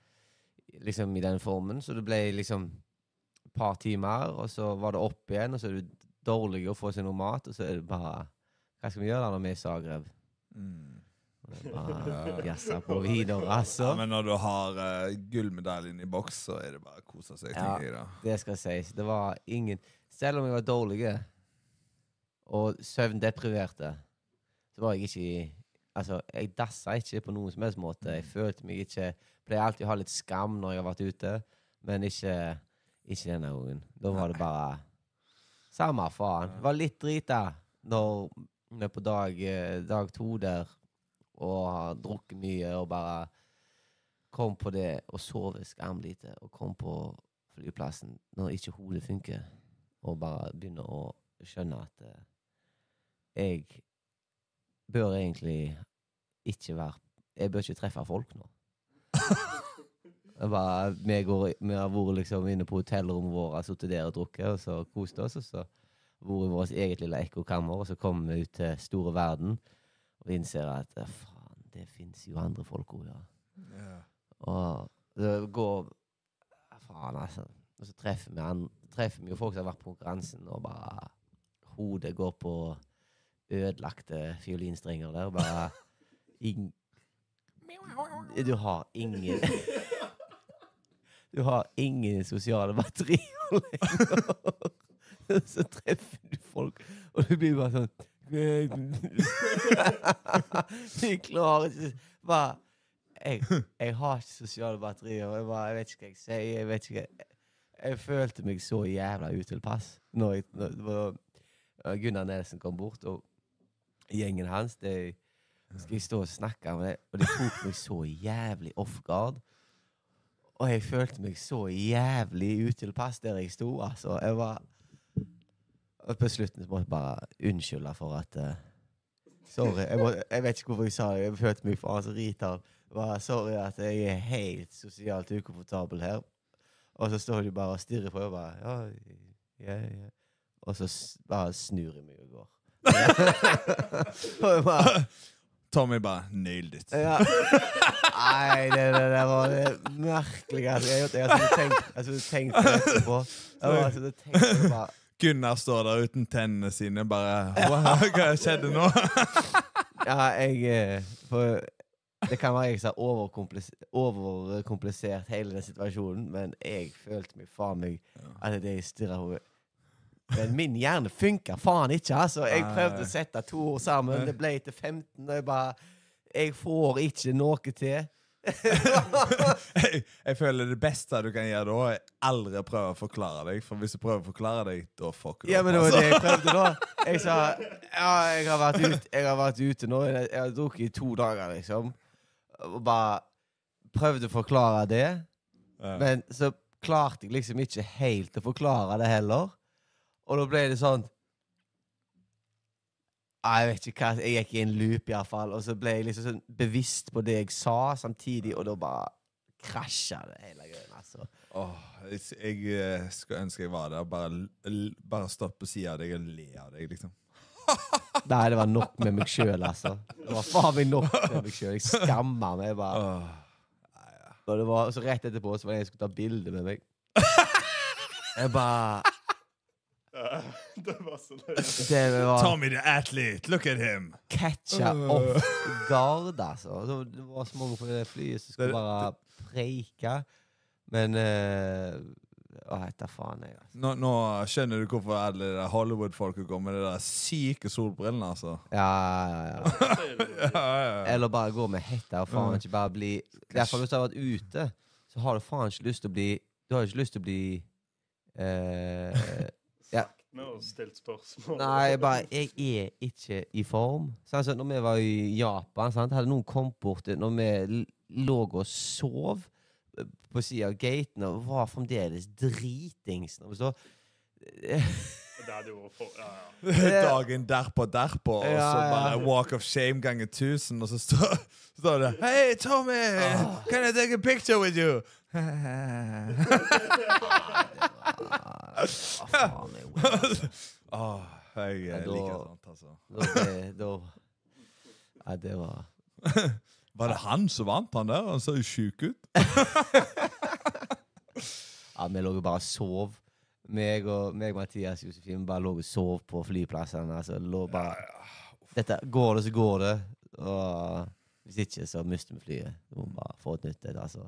liksom i den formen, så det ble liksom et par timer, og så var det opp igjen, og så er det dårlig å få seg noe mat, og så er det bare Hva skal vi gjøre da når vi er i Zagreb? Mm. Bare jazza på videre, altså. Ja, men når du har uh, gullmedaljen i boks, så er det bare å kose seg. Ja. Det skal sies. Det var ingen Selv om jeg var dårlig og søvndepriverte, så var jeg ikke i Altså, jeg dassa ikke på noen som helst måte. Jeg følte meg ikke Pleier alltid å ha litt skam når jeg har vært ute, men ikke, ikke denne gangen. Da var det bare Samme faen. Det var litt drita når vi er på dag, eh, dag to der og har drukket mye og bare kom på det og sovet skamlite og kom på flyplassen når ikke hodet funker, og bare begynner å skjønne at eh, jeg bør egentlig ikke være Jeg bør ikke treffe folk nå. Bare, vi, går, vi har vært liksom inne på hotellrommet vårt, sittet der og drukket, og så kost oss. Og så vært i vårt eget lille ekkokammer, og så kommer vi ut til store verden og innser at faen, det fins jo andre folk òg, ja. Yeah. Og det går Faen, altså. Og så treffer vi, treffer vi jo folk som har vært på konkurransen, og bare Hodet går på ødelagte fiolinstrenger der. Bare ing, Du har ingen Du har ingen sosiale batterier lenger. Så treffer du folk, og du blir bare sånn Du klarer ikke Bare jeg, jeg har ikke sosiale batterier. Jeg, bare, jeg vet ikke hva jeg sier. Jeg vet ikke jeg, Jeg følte meg så jævla utilpass når, når uh, Gunnar Nelson kom bort, og gjengen hans det, Skal jeg stå og snakke med det, og det tok meg så jævlig off guard. Og jeg følte meg så jævlig utilpass der jeg sto. Altså, jeg var Og på slutten måtte jeg bare unnskylde for at uh, Sorry. Jeg, må, jeg vet ikke hvorfor jeg sa det. Jeg følte meg faen så retard. Bare sorry at jeg er helt sosialt ukomfortabel her. Og så står de bare og stirrer på meg og bare ja, ja, ja. Og så bare snur jeg meg og går. Tommy bare nailed it. ja. Nei, det, det, det var det merkeligste jeg har gjort. Jeg har tenkt, jeg tenkt på det etterpå. Jeg har tenkt på det bare Gunnar står der uten tennene sine, bare Hva, hva skjedde nå? Ja, jeg eh, For det kan være jeg som har overkomplisert hele den situasjonen, men jeg følte meg faen meg at det jeg stirra på Men min hjerne funka faen ikke, altså. Jeg prøvde å sette to ord sammen, det ble til 15, og jeg bare Jeg får ikke noe til. jeg, jeg føler det beste du kan gjøre da, er aldri å prøve å forklare deg. For hvis du prøver å forklare deg, da fucker du Ja, men det var altså. det jeg prøvde da. Jeg sa ja, jeg har vært ute, jeg har vært ute nå. Jeg har drukket i to dager, liksom. Og bare prøvde å forklare det. Men så klarte jeg liksom ikke helt å forklare det heller. Og da ble det sånn Jeg vet ikke hva Jeg gikk i en loop, iallfall. Og så ble jeg liksom sånn bevisst på det jeg sa samtidig, og da bare krasja det hele greia. Altså. Oh, jeg, jeg eh, skulle ønske jeg var der. Bare, bare stått på sida av deg og le av deg, liksom. Nei, det var nok med meg sjøl, altså. Det var faen meg nok med meg sjøl. Jeg skamma meg bare. Åh. Og det var, så rett etterpå så var det som skulle ta bilde med meg. Jeg bare Det var så løye. Tommy the athlete, look at him! catcha off guard, altså. Det var- så mange på det flyet som skulle bare preike. Men uh, Å, hette faen, jeg. Altså. Nå, nå skjønner du hvorfor alle de Hollywood-folka går med de der syke solbrillene, altså. Ja, ja, ja. Eller bare gå med hette og faen ikke bare bli Derfor hvis du har vært ute, så har du faen ikke lyst til å bli Du har ikke lyst til å bli eh, Ja. Med å stille spørsmål. Nei, bare Jeg er ikke i form. Sånn så når vi var i Japan, sant? hadde noen kommet bort når vi lå og sov eh, på sida av gaten og var fremdeles dritings. Når vi så for, ja, ja. Dagen derpå derpå, og Ja, så ja. bare walk of shame ganger 1000, og så står, står det Hei, Tommy! Can I take a picture with you? ah, faen, jeg, jeg Ja, da- liker sånt, altså. da, da Ja, det var Var det han som vant, han der? Han så jo sjuk ut. Ja, vi lå jo bare og sov. Meg og meg, Mathias Josefin bare lå og sov på flyplassene. Altså, lå bare Dette, Går det, så går det. Og hvis ikke, så mister vi flyet. Vi må bare få et nytt et. Altså.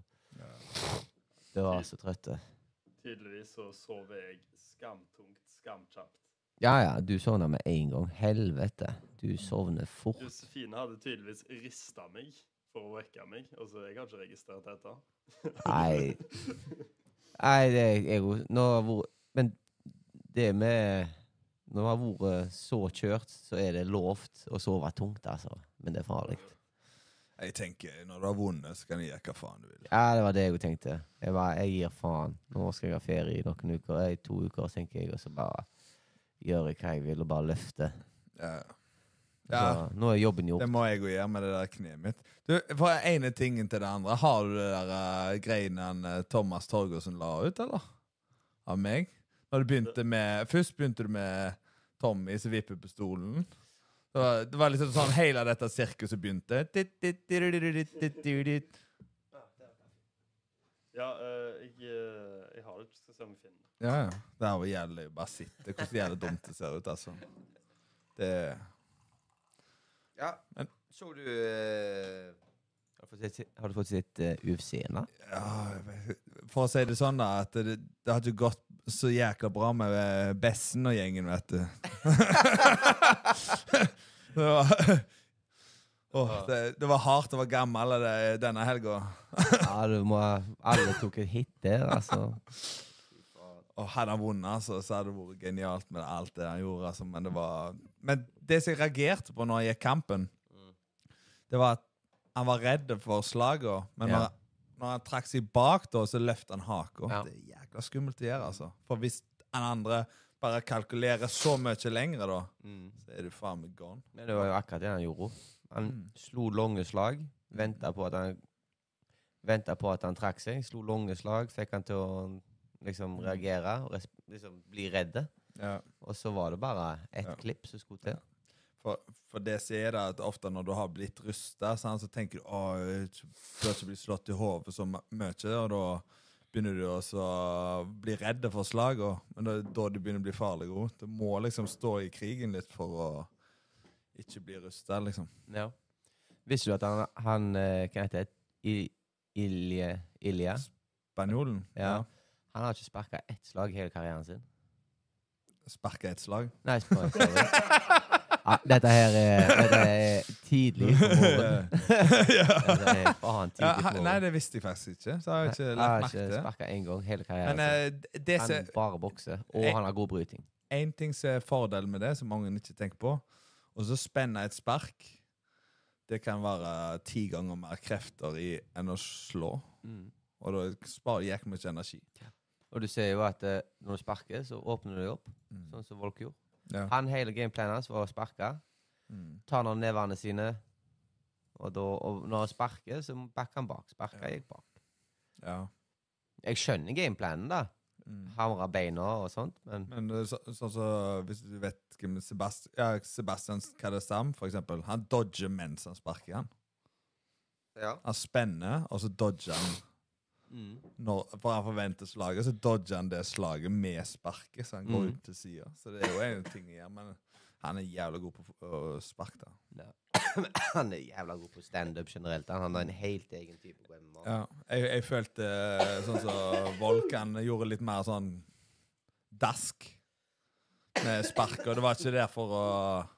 Det var så trøtte. Tydeligvis så sov jeg skamtungt, skamkjapt. Ja ja, du sovna med en gang. Helvete. Du sovner fort. Josefine hadde tydeligvis rista meg for å vekke meg, og så jeg har ikke registrert dette. Nei Nei, det er jeg vært Men det med Når det har vært så kjørt, så er det lovt å sove tungt, altså. Men det er farlig. Jeg tenker, Når du har vunnet, så kan du gjøre hva faen du vil. Ja, det var det jeg tenkte. Jeg, bare, jeg gir faen. Nå skal jeg ha ferie i noen uker. I to uker, tenker jeg, og så bare gjør jeg hva jeg vil, og bare løfte. Ja. Ja. Så nå er jobben gjort. Det må jeg jo gjøre med det der kneet mitt. Du, Fra ene tingen til det andre. Har du det der uh, greiene eh, Thomas Torgersen la ut, eller? Av meg? Når du begynte med Først begynte du med Tommy som vipper på stolen. Det var, det var liksom sånn hele dette sirkuset begynte. Ja, eh, jeg, jeg har det. Skal se om jeg finner det. Ja, ja. Det her var jævlig Bare sitte. Hvordan jævlig dumt det ser ut, altså. Det Ja, Men- så du eh, har, du fått sett, UFC-en, da? Ja, for å si det sånn, da, at det, det har ikke gått så jækla bra med eh, Bessen og gjengen, vet du. det, var, oh, det, det var hardt å være gammel det, denne helga. Ja, du må Alle tok et hit der, altså. Og hadde han vunnet, altså, så hadde det vært genialt med alt det han gjorde. Altså, men det var Men det som jeg reagerte på når jeg gikk kampen, det var at han var redd for slaget, Men Ja. når, når han trakk seg bak, da, så løfta han haka. Ja. Det er jækla skummelt å gjøre, altså. For hvis han andre bare kalkulerer så mye lenger, da, Mm. så er du faen meg gone. Men det var jo akkurat det han gjorde. Han Mm. slo lange slag, venta på at han Venta på at han trakk seg, slo lange slag, fikk han til å liksom reagere og liksom bli redd. Ja. Og så var det bare ett Ja. klipp som skulle til. For, for det som er at ofte når du har blitt rusta, så tenker du at du ikke blir slått i hodet så my- mye, og da begynner du å bli redd for slagene. Men det er da du begynner å bli farlig òg. Du må liksom stå i krigen litt for å ikke bli rusta, liksom. Ja. Visste du at han, han eh, Hva heter det? Ilje? Ilje Spanjolen Ja. Han har ikke sparka ett slag i hele karrieren sin. sparka ett slag. Nei, sorry. Ja, dette her er, dette er tidlig på morgenen. Dette er faen tidlig på morgenen. nei, det visste jeg faktisk ikke. Så har jeg ikke lagt har merke ikke til det. sparka én gang hele karrieren. Men eh, det han bare bokser, og en, han har god bryting. En ting som er fordelen med det, som mange ikke tenker på, og så spenner et spark, det kan være ti ganger mer krefter i enn å slå. Mm. Og da sparer jeg mye energi. Og du ser jo at eh, når du sparker, så åpner du deg opp, sånn som Volk gjorde. Ja. Han hele gameplanen hans var å sparke. Mm. Tar noen nevene sine, og, da, og når han sparker, så bakker han bak. Sparker Ja. jeg bak. ja. Jeg skjønner gameplanen, da. Mm. Hamre beina og sånt, men Men er så, sånn så, hvis du vet hvem Sebastian, ja, Sebastian Kadesam, for eksempel, han dodger mens han sparker han. ja. Han spenner, og så dodger han. Når, For han forventer slaget, så dodger han det slaget med sparket, så han går Mm. ut til sida. Så det er jo en ting gjøre, men han er jævla god på å sparke, da. Han er jævla god på standup generelt. Han har en helt egen type på MMA. Ja, jeg, jeg følte eh, sånn som Volkan gjorde litt mer sånn dask med spark, og det var ikke der for å Han,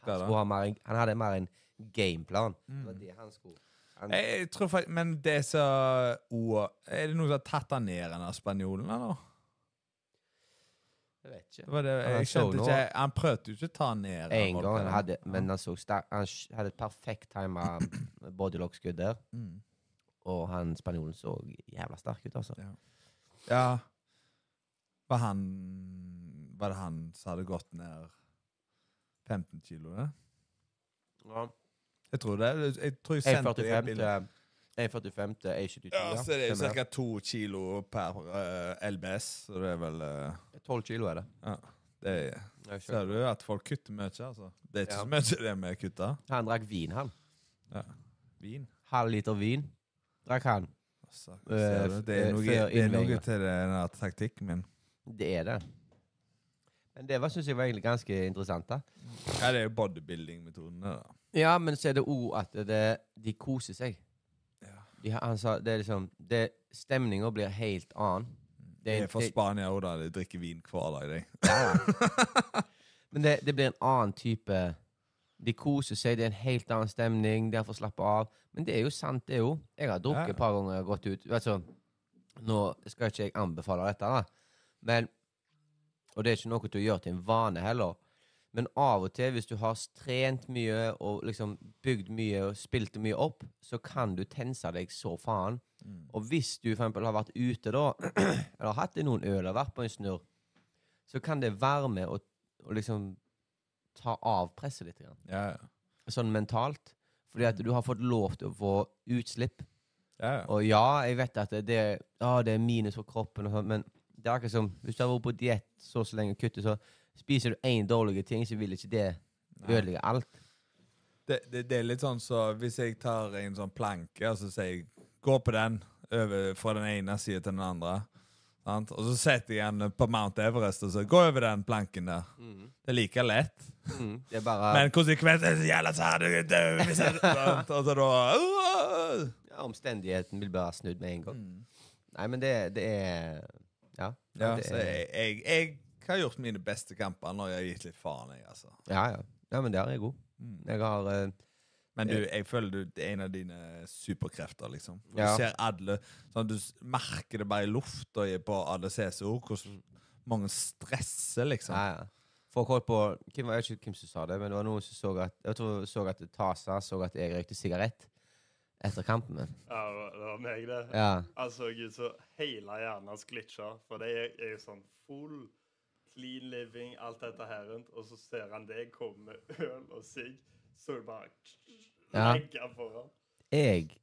skade. Han, ha mer, en- han hadde mer en gameplan. Det Mm. var det han skulle. Han, Jeg, jeg tror faktisk, Men det så oh, Er det noen som har tatt han ned, den spanjolen, eller? jeg vet Det ikke. var det, Han jeg så skjønte ikke Han prøvde jo ikke å ta han ned. En gang han hadde, men han så sterk Han hadde et perfekt tima bodylock-skudd der, Mm. og han spanjolen så jævla sterk ut, altså. Ja. Ja Var han Var det han som hadde gått ned 15 kilo? Det? Jeg tror det. Jeg tror jeg sendte det 1,45 bildet. til 1,45 til 1,72. Ja, så det er jo ca. to kilo per uh, LBS, så det er vel eh, 12 kilo er det. Ja. Det er, ser du at folk kutter mye, altså. Det er ikke Ja. så mye det vi kutter. Han drakk vin, han. Ja. Vin. Halv liter vin drakk han. Altså, Eh, du? Det er noe, det er noe til den taktikken min. Det er det. Men det var, synes jeg var egentlig ganske interessant. da. Ja, det er jo bodybuilding-metodene, da. Ja, men så er det òg at det, de koser seg. Ja. De, har- han sa det er liksom det, Stemninga blir helt annen. Det er fra Spania òg, da. De drikker vin hver dag, de. Ja, ja. Men det, det blir en annen type De koser seg, det er en helt annen stemning, de har fått slappe av. Men det er jo sant, det jo. Jeg har drukket Ja. et par ganger og gått ut. Altså, nå skal ikke jeg anbefale dette, da. Men, og det er ikke noe til å gjøre til en vane heller. Men av og til, hvis du har trent mye og liksom bygd mye og spilt mye opp, så kan du tense deg så faen. Og hvis du for eksempel har vært ute da, eller hatt i noen øl og vært på en snurr, så kan det være med å, å liksom ta av presset litt. Grann. Ja, ja. Sånn mentalt. Fordi at du har fått lov til å få utslipp. ja, ja. Og ja, jeg vet at det, det, ja, det er minus for kroppen, og sånt, men det er akkurat som hvis du har vært på diett så så lenge og kuttet, så spiser du én dårlig ting, så vil ikke det ødelegge alt. Det, det, det er litt sånn så hvis jeg tar en sånn planke og så sier jeg gå på den over fra den ene siden til den andre, sant? og så setter jeg den på Mount Everest og så gå over den planken der. Det er like lett. Mm, det er bare Men konsekvensen er så jævla jeg sant? Og så da uh, ja, Omstendigheten vil bare snudd med en gang. Mm. Nei, men det, det er Ja. Ja, det så er, jeg, jeg, jeg har gjort mine beste kamper når jeg har gitt litt faen, jeg, altså. ja, ja. ja, men der er jeg god. Mm. Jeg har eh, Men du, jeg føler du, det er en av dine superkrefter, liksom. Du Ja. ser alle sånn, Du s- merker det bare i lufta i- på alle CSO, hvordan mange stresser, liksom. Ja, ja. Folk holdt på hvem var, Jeg vet ikke hvem som sa det, men det var noen som så at Jeg tror så at Tasa så at jeg røykte sigarett etter kampen min. Ja, det var- meg, det. Ja. Altså, gud, så hele hjernen hans glitcha. For det er, er jo sånn full clean living, alt dette her rundt. Og så ser han deg komme med øl og sigg, så det bare Ja. legger foran. Jeg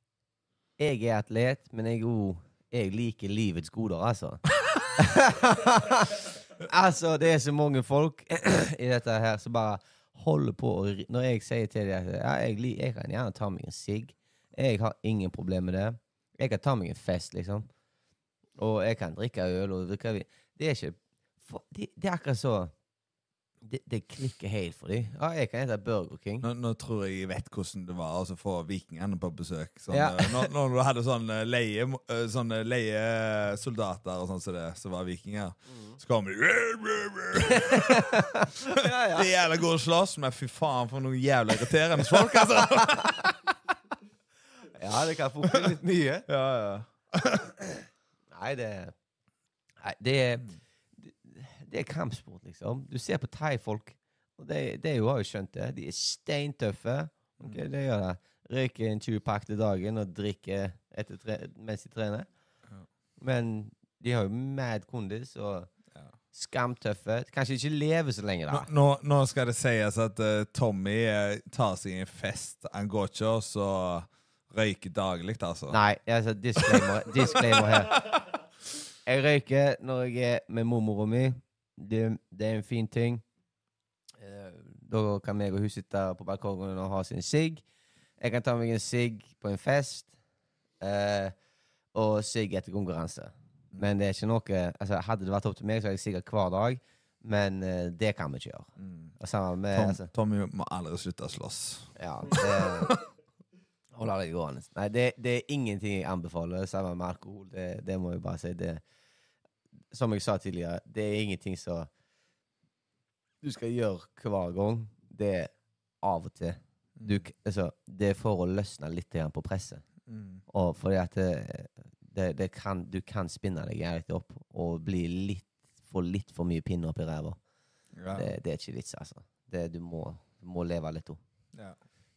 Jeg er atlet, men jeg òg Jeg liker livets goder, altså. altså, det er så mange folk i dette her som bare holder på å Når jeg sier til dem at ja, jeg, jeg kan gjerne ta meg en sigg, jeg har ingen problem med det. Jeg kan ta meg en fest, liksom. Og jeg kan drikke øl og drikke vin. Det er ikke for, det, de, er akkurat så det, det klikker helt for dem. Ja, jeg kan hete Burger King. Nå, nå tror jeg jeg vet hvordan det var å få vikingene på besøk. Sånn, Ja. eh, når, når du hadde sånn eh, leie, sånne sånne leiesoldater og sånn som det, som var vikinger, så kom de ja, ja. De jævla gode slåss, men fy faen for noen jævla irriterende folk, altså! ja, det kan funke bli litt mye. ja, ja. Nei, det Nei, det er det, er kampsport, liksom. Du ser på thaifolk, og er har jo skjønt det. De er steintøffe. Ok, det gjør det. Røyker en 20-pakk til dagen og drikker mens de trener. Ja. Men de har jo mad kondis og Ja. skamtøffe. Kanskje ikke lever så lenge, da. nå, nå skal det sies at uh, Tommy eh, tar seg en fest. Han går ikke og så røyker daglig, altså. Nei, altså, disclaimer, disclaimer her. Jeg røyker når jeg er med mormora mi. Det, det er en fin ting. Eh, Da kan jeg og hun sitte på balkongen og ha sin sigg. Jeg kan ta meg en sigg på en fest. Eh, og sigg etter konkurranse. Men det er ikke noe altså, Hadde det vært opp til meg, så hadde jeg sigga hver dag. Men eh, det kan vi ikke gjøre. Mm. Med Tom, altså, Tommy må aldri slutte å slåss. ja, det Holder det gående. Nei, det, det er ingenting jeg anbefaler sammen med alkohol. Det, det må jeg bare si. Det, som jeg sa tidligere, det er ingenting som du skal gjøre hver gang. Det er av og til. Du, altså, det er for å løsne litt på presset. Mm. Og fordi at det, det, det kan, du kan spinne deg jævlig opp og bli litt, få litt for mye pinne opp i ræva. Ja. Det, det er ikke vits, altså. Det, du, må, du må leve litt òg. Ja.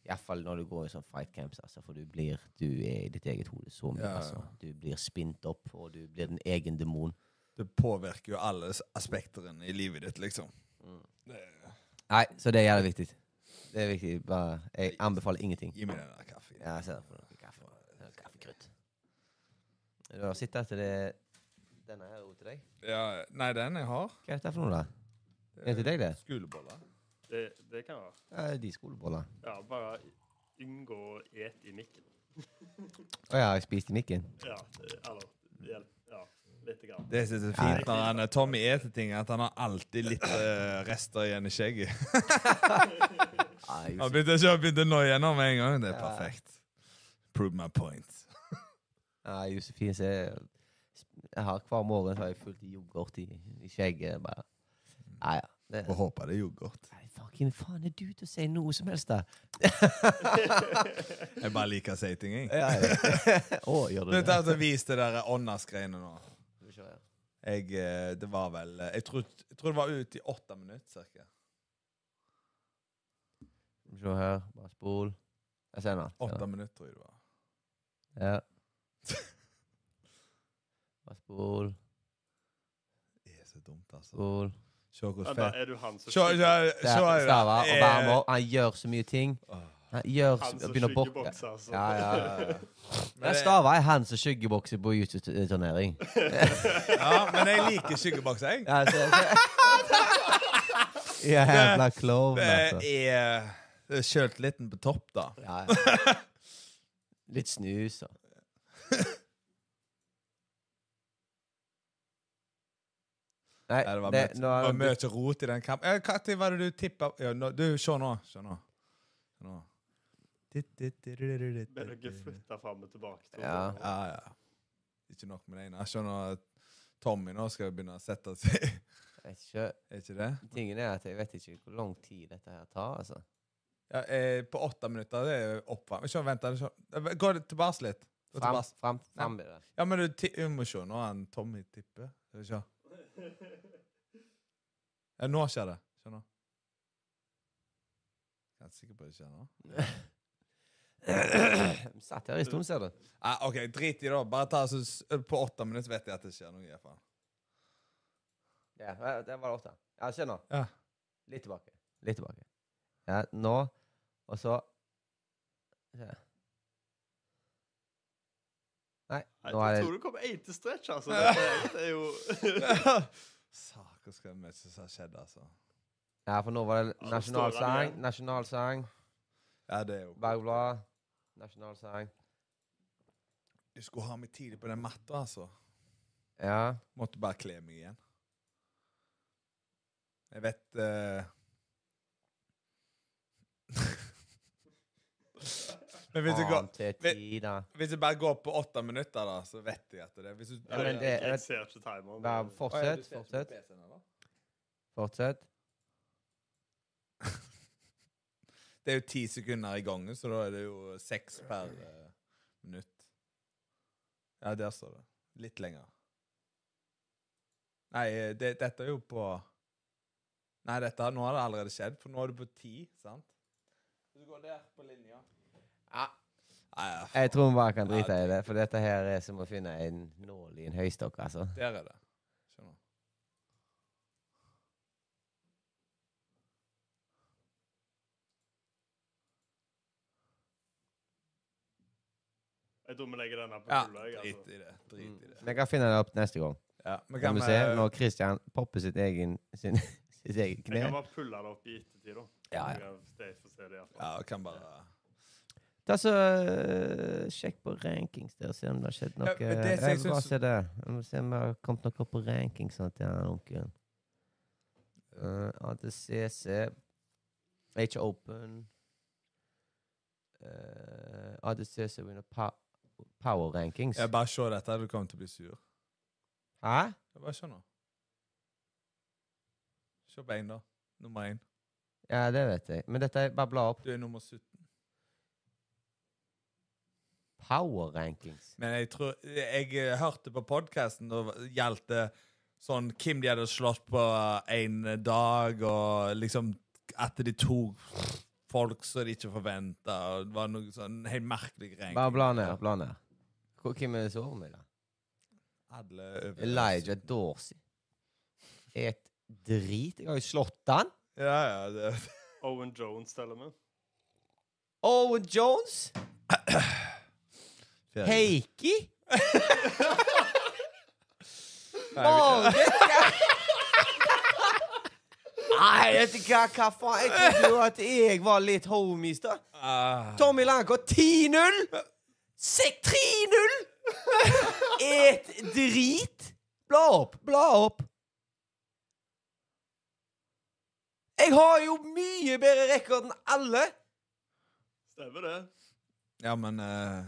Iallfall når du går i sånn fight camps, altså, for du blir Du er i ditt eget hode så mye. Ja. Altså. Du blir spint opp, og du blir din egen demon. Det påvirker jo alle aspektene i livet ditt, liksom. Det, Nei, så det er jævlig viktig. Det er viktig. Bare, jeg anbefaler ingenting. gi meg den der kaffen. Ja, jeg ser det kaffe. Kaffekrutt. Du har sett at det er denne her er til deg. Ja, nei, den jeg har Hva er dette for noe, da? Er det til deg, det? Skoleboller. Det, det kan være. Ja, de skoleboller. Ja, bare unngå å ete i mikken. Å ja, jeg spiste i mikken. Ja, eller hjelp. Grann. Det som er så fint når han, Tommy eter ting, er at han har alltid litt eh, rester igjen i skjegget. Han begynte ikke å begynne nå igjennom med en gang. Det er Ja. perfekt. Prove my point. Ja, Josefine ser Jeg har hver morgen så har jeg fullt yoghurt i, i skjegget. Bare. Nei, ja. Det, Og håper det er yoghurt. Nei, fucking faen er du til å si noe som helst, da? Jeg bare liker å si ting, jeg. Ja, ja. Å, gjør du det? tar altså Vis det der åndas-greiene nå. Skal vi se her. Jeg, eh, det var vel eh, jeg tror, jeg tror det var ut i åtte minutter, vi se her. Bare spol. Jeg ser nå. Åtte minutter, tror jeg det var. Ja. Bare spol, Det er så dumt, altså. spol. Se hvor fett er du han som Se, se, skygger- se, Det er Stava og varmer. Han gjør så mye ting. Gjør Han som begynner å bokke. skyggebokser, altså. Ja, ja. ja, Ja, Stava er han som skyggebokser på YouTube-turnering. ja, men jeg liker skyggebokser, jeg. Ja, så- så- Jævla klovn, Det altså. er, det er sjøltilliten på topp, da. Ja, ja. Litt snus og Nei, Ja, det var, det, mye, nå, det var mye rot i den kampen. Når var det du tippa ja, nå- Du, se nå. Se nå. Se nå. Ble dere flytta fram og tilbake? Ja. Ja, ja. Ikke nok med det ene. Jeg skjønner at Tommy nå skal begynne å sette seg. vet ikke, Er ikke det? tingen er at jeg vet ikke hvor lang tid dette her tar, altså. Ja, eh, på åtte minutter det er oppvarming. Se, vent. Gå tilbake litt. Gå Fram, tilbake. fram, fram ja. Ja, men du, må se. Nå er han Tommy tipper. Skal vi se. Ja, nå skjer det. Se nå. Jeg er sikker på at det skjer nå. Satt her en stund, ser du. Ah, OK, drit i det. Bare ta oss På åtte minutter vet jeg at det skjer noe. i hvert fall. Ja, det var det åtte. Ja, se nå. Ja. Litt tilbake. Litt tilbake. Ja, nå, og så Se. Nei, nå er Jeg tror du kommer én til stretch, altså. Det er jo Saker skal mye som har skjedd, altså. Ja, for nå var det Ja, nasjonalsang, nasjonalsang, Ja, det er jo Bergblad, nasjonalsang. Du skulle ha meg tidlig på den matta, altså. Ja. Måtte bare kle meg igjen. Jeg vet uh... Men hvis du, går, tida. hvis du bare går på åtte minutter, da, så vet jeg at det hvis du, Ja, men det- Jeg ser ikke timeren. Fortsett, fortsett, fortsett. Det er jo ti sekunder i gangen, så da er det jo seks per eh, minutt. Ja, der står det. Litt lenger. Nei, eh, det, dette er jo på Nei, dette, nå har det allerede skjedd, for nå er du på ti, sant? Du går der på linja. Ja. Nei, ja, Jeg tror vi bare kan drite i det, for dette her er som å finne en nål i en høystokk, altså. der er det. Skjønner. Jeg tror vi legger denne på Ja, fulle. jeg, drit altså. i det. Drit i det. Vi kan finne det opp neste gang. Ja, men Kan vi se når Christian popper sitt egen sin, sitt eget Jeg kne. kan bare pulle det opp i ettertid, da. Ja, ja. Jeg får se det i hvert fall. Ja, kan bare Ta så øh, Sjekk på rankings der, og se om det har skjedd noe. Ja, men det som jeg jeg vil bare syns- se det. Jeg må se om det har kommet noe på rankings sånn til han onkelen. Uh, ADCC H Open uh, ADCC winner pa Power Rankings. ja, Bare se dette, du kommer til å bli sur. Hæ? Jeg Bare se nå. Se på én, da. Nummer én. Ja, det vet jeg. Men dette er bare bla opp. Du er nummer 17. Power Rankings. Men jeg tror Jeg jeg hørte på podkasten, da gjaldt det sånn hvem de hadde slått på én dag, og liksom at de tok folk som de ikke forventa. Det var noe sånn helt merkelig ranking. Bare bla ned. bla ned. Hvor- Hvem er det som med, da? Alle over Elijah Dorsey. Et drit. Jeg har jo slått han. Ja, ja. Det. Owen Jones teller med. Owen Jones. Heikki. Mange? Nei, vet du hva, hva faen? Jeg trodde jo at jeg var litt homies, da. Ah. Tommy Lanko 10-0. Sek 3-0. Et drit. Bla opp, bla opp. Jeg har jo mye bedre rekord enn alle. Stemmer det? Ja, men uh,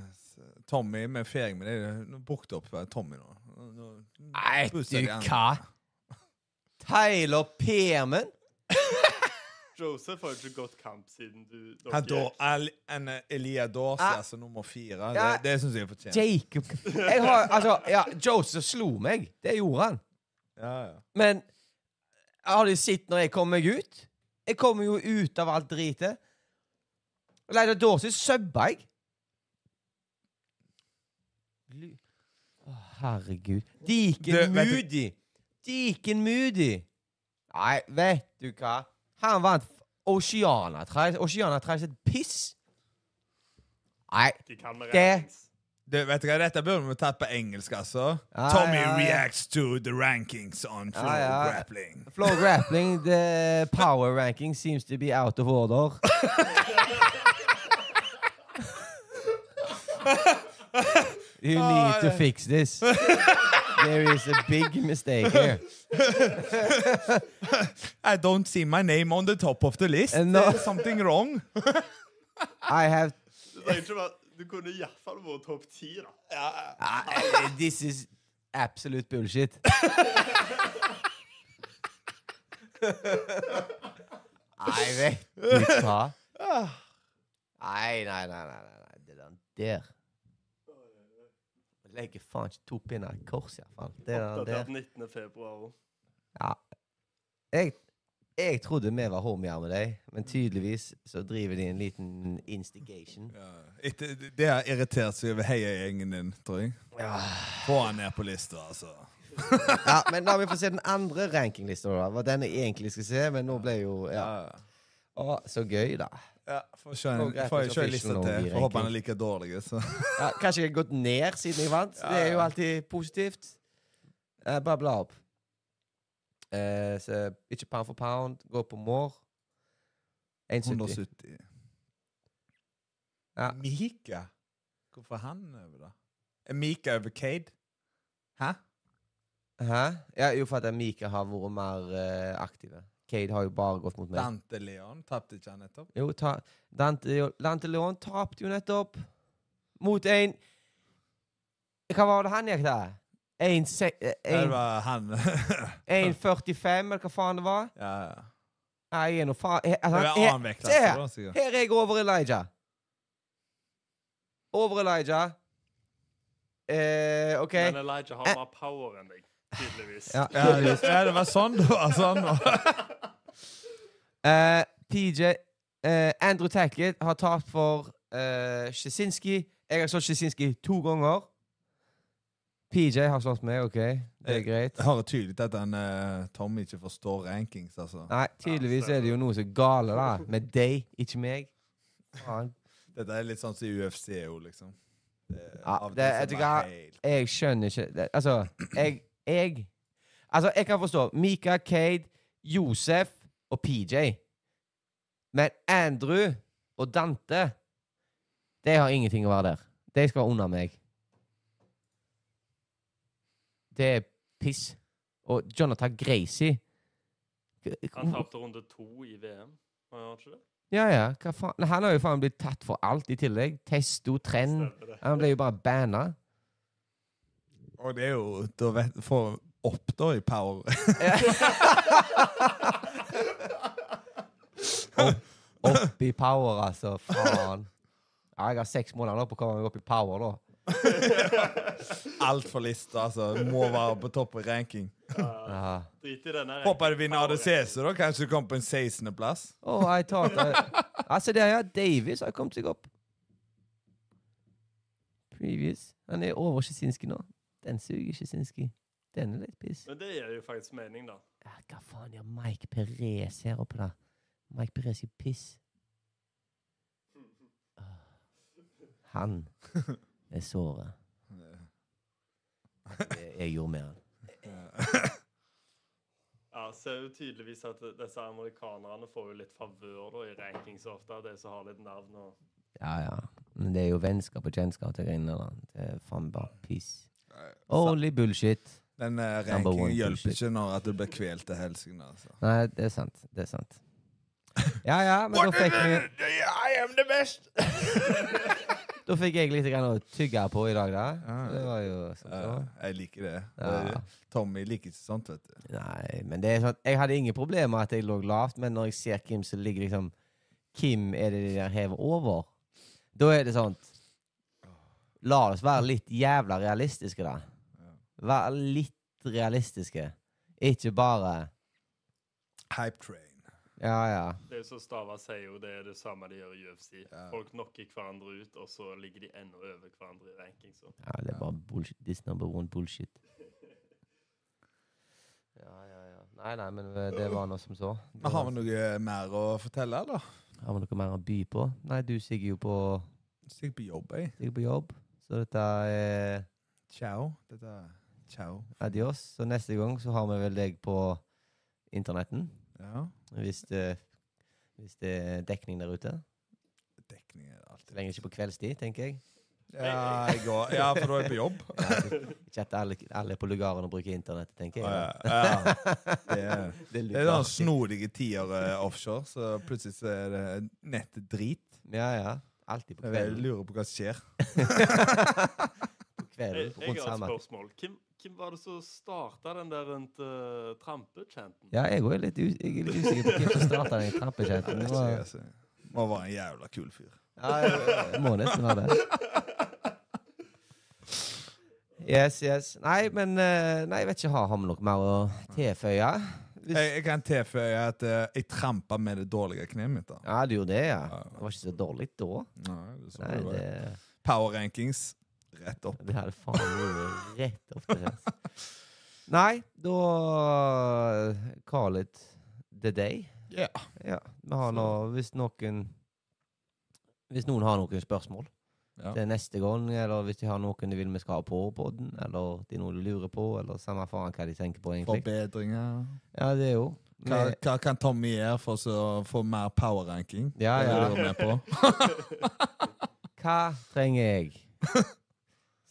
Tommy med fering med det Nå brukte opp eh, Tommy nå. Nå- nå- Nei, du hva? Tyler Perman? Joseph har jo ikke gått kamp siden du dere Han da, Al, en eh, Elia Dorsi, Ah. altså nummer fire. Ja. Det, det syns jeg fortjener. Jacob Jeg har, altså, ja, Joseph slo meg. Det gjorde han. Ja, ja. Men har de sett når jeg kommer meg ut? Jeg kommer jo ut av alt dritet. Leila Dorsey subba jeg. Å, herregud. Du- Moody. Deacon Moody. Nei, vet du hva? Han vant Oceana. Tre- Oceana trenger et piss. Nei, De kan med Det- rankings. Du, vet du hva, Dette burde vi tatt på engelsk, altså. Ja, Tommy ja, ja. reacts to the rankings on flow Ja, ja. grappling. Flow grappling, the power ranking seems to be out of order. you need to fix this. There is a big mistake here. I don't see my name on the top of the list. No. There's something wrong. I have. Du, kunne iallfall vært topp ti, da. Uh, this is absolute bullshit. Nei, vet du hva? Nei, nei, nei, nei, nei, det der Legger faen ikke to pinner i kors, iallfall. Oppdatert der. 19. februar. Ja. Jeg, jeg trodde vi var homier med deg, men tydeligvis så driver de en liten instigation. Ja, etter, det har irritert seg over heiagjengen din, tror jeg. Ja. Få han ned på lista, altså. ja, men la meg få se den andre rankinglista. Hva den jeg egentlig skal se, men nå ble jo Ja. Å, så gøy, da. Ja, Får fiske noe til. Får håpe han er like dårlig. Så. Ja, kanskje jeg har gått ned siden jeg vant. Det er jo alltid positivt. Uh, bare bla opp. Uh, så ikke pound for pound. Gå på more. 1,70. 170. Ja. Mika? Hvorfor er han over, da? Er Mika over Cade? Hæ? Hæ? Ja, jo, for at Mika har vært mer uh, aktive. Cade har jo bare gått mot meg. Dante Leon tapte ikke han nettopp? Jo, ta, Dante, Dante Leon tapte jo nettopp mot en Hva var det han gikk der? En se- eh, Ja, det var han. 1,45, eller hva faen det var? ja, ja. Nei, jeg er nå faen altså, var annen Se her! Her er jeg over Elijah. Over Elijah. Eh, OK. Men Elijah har mer power enn deg, tydeligvis. Ja, Ja, det, ja, det var sånn det var. Sånn. uh, PJ uh, Andrew Tackett har tapt for uh, Sjesinski. Jeg har slått Sjesinski to ganger. PJ har slått meg, OK? Det er Jeg- greit. Jeg hører tydelig at han uh, Tom ikke forstår rankings, altså. Nei, tydeligvis er det jo noe som er gale da med deg, ikke meg. Faen. Dette er litt sånn som i UFC jo, liksom. Det, Ja, det, det- helt- Jeg skjønner ikke det, Altså, jeg, jeg Altså, jeg kan forstå Mika, Cade, Josef og PJ. Men Andrew og Dante De har ingenting å være der. De skal være under meg. Det er piss. Og Jonathan Gracie Han tapte runde to i VM. Han ikke det? Ja, ja. Hva faen? Han har jo faen blitt tatt for alt i tillegg. Testo, trend. Han ble jo bare banna. Og det er jo Da vet Få opp, da, i power. Opp i power, altså. Faen. Ja, jeg har seks måneder nå på å komme meg opp i power, da. Alt for lista, altså. Må være på topp i ranking. Ja. Drit i denne. Håper du vinner ADCC, da. Kanskje du kommer på en 16.-plass. Oh, I thought I... Altså, der, ja. Davies har kommet seg opp. Previous. Han er over Sjesinski nå. Den suger ikke, Sinski. Den er litt piss. Men det gir jo faktisk mening, da. Ja, hva faen gjør Mike Perez her oppe, da? Mike Perez er piss. Ah. Han er såret. Jeg, jeg gjorde med han. Ja, ser jo tydeligvis at disse amerikanerne får jo litt favør i rankings ofte, de som har litt navn og Ja, ja. Men det er jo vennskap og kjennskap til greiene der. Det er faen bare piss. Only bullshit. Den uh, Number rankingen hjelper bullshit. ikke når at du blir kvelt til helsike. Altså. Nei, det er sant. Det er sant. Ja, ja, men da fikk vi I am the best! Da fikk jeg litt å tygge på i dag, da. Ja. Det var jo sånn. Så. jeg liker det. Ja. Tommy liker ikke sånt, vet du. Nei, men det er sånn Jeg hadde ingen problemer med at jeg lå lavt, men når jeg ser Kim, så ligger liksom Kim er det de der hever over. Da er det sånn La oss være litt jævla realistiske, da. Være litt realistiske. Ikke bare Hype train. Ja, ja. Det er jo så Stava sier jo, det er det samme de gjør i UFC. Ja. Folk knocker hverandre ut, og så ligger de enda over hverandre i ranking. Så. ja det er bare bullshit. This number one bullshit. Ja, ja, ja. Nei, nei, men eh, det var noe som så. Men har vi noe mer å fortelle, eller? Har vi noe mer å by på? Nei, du sigger jo på, Stikk på jobb, jeg. sigger på jobb. Så dette er Ciao. Dette er ciao. adios. Så neste gang så har vi vel deg på internetten. Ja. Hvis det, hvis det er dekning der ute. Dekning er Så alltid lenge ikke på kveldstid, tenker jeg. Ja, jeg går. ja, for da er jeg på jobb. Ja, ikke- at alle, alle på lugaren og bruker internettet, tenker Ja, jeg. ja. Det er, Det er det er sånn snodige tider eh, offshore, så plutselig så er det nettet drit. Ja, ja. Alltid på Jeg lurer på hva som skjer. På kvelden Jeg, jeg har et spørsmål. Hvem, hvem var det som starta den der rundt uh, trampechanten? Ja, jeg òg er litt jeg er litt usikker på hvem som starta den trampechanten. Det var- Altså, Må være en jævla kul fyr. Ja, jeg, jeg må nesten være det. Yes, yes. Nei, men eh, Nei, jeg vet ikke. Har vi noe mer å tilføye? Hvis, Jeg, jeg kan tilføye at uh, jeg trampa med det dårlige kneet mitt. da. ja, du gjorde det, ja. Det var ikke så dårlig da. Nei, det, Nei, det var- Power rankings rett opp. det hadde faen vært rett opp til oss. Nei, da Call it the day. Yeah. Ja. Vi har nå Hvis noen Hvis noen har noen spørsmål Ja. til neste gang, eller hvis de har noen de vil vi skal ha på poden, eller det er noe de lurer på, eller samme faen hva de tenker på, egentlig. Forbedringer. Ja, det er jo Hva, hva kan Tommy gjøre for å få mer power ranking? Ja, Det er ja. det du med på. Hva trenger jeg?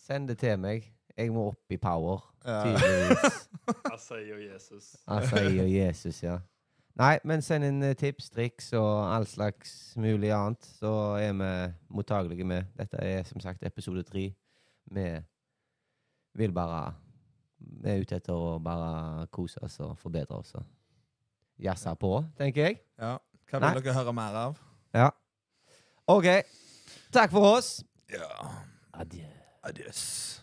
Send det til meg. Jeg må opp i power, Ja. tydeligvis. Asai og Jesus. Jeg og Jesus, ja. Nei, men send inn eh, tips, triks og all slags mulig annet, så er vi mottagelige med. Dette er som sagt episode tre. Vi vil bare Vi er ute etter å bare kose oss og forbedre oss. og Jazze på, tenker jeg. Ja. Hva Nei. vil dere høre mer av? Ja. OK. Takk for oss. Ja. Adjø. Adios.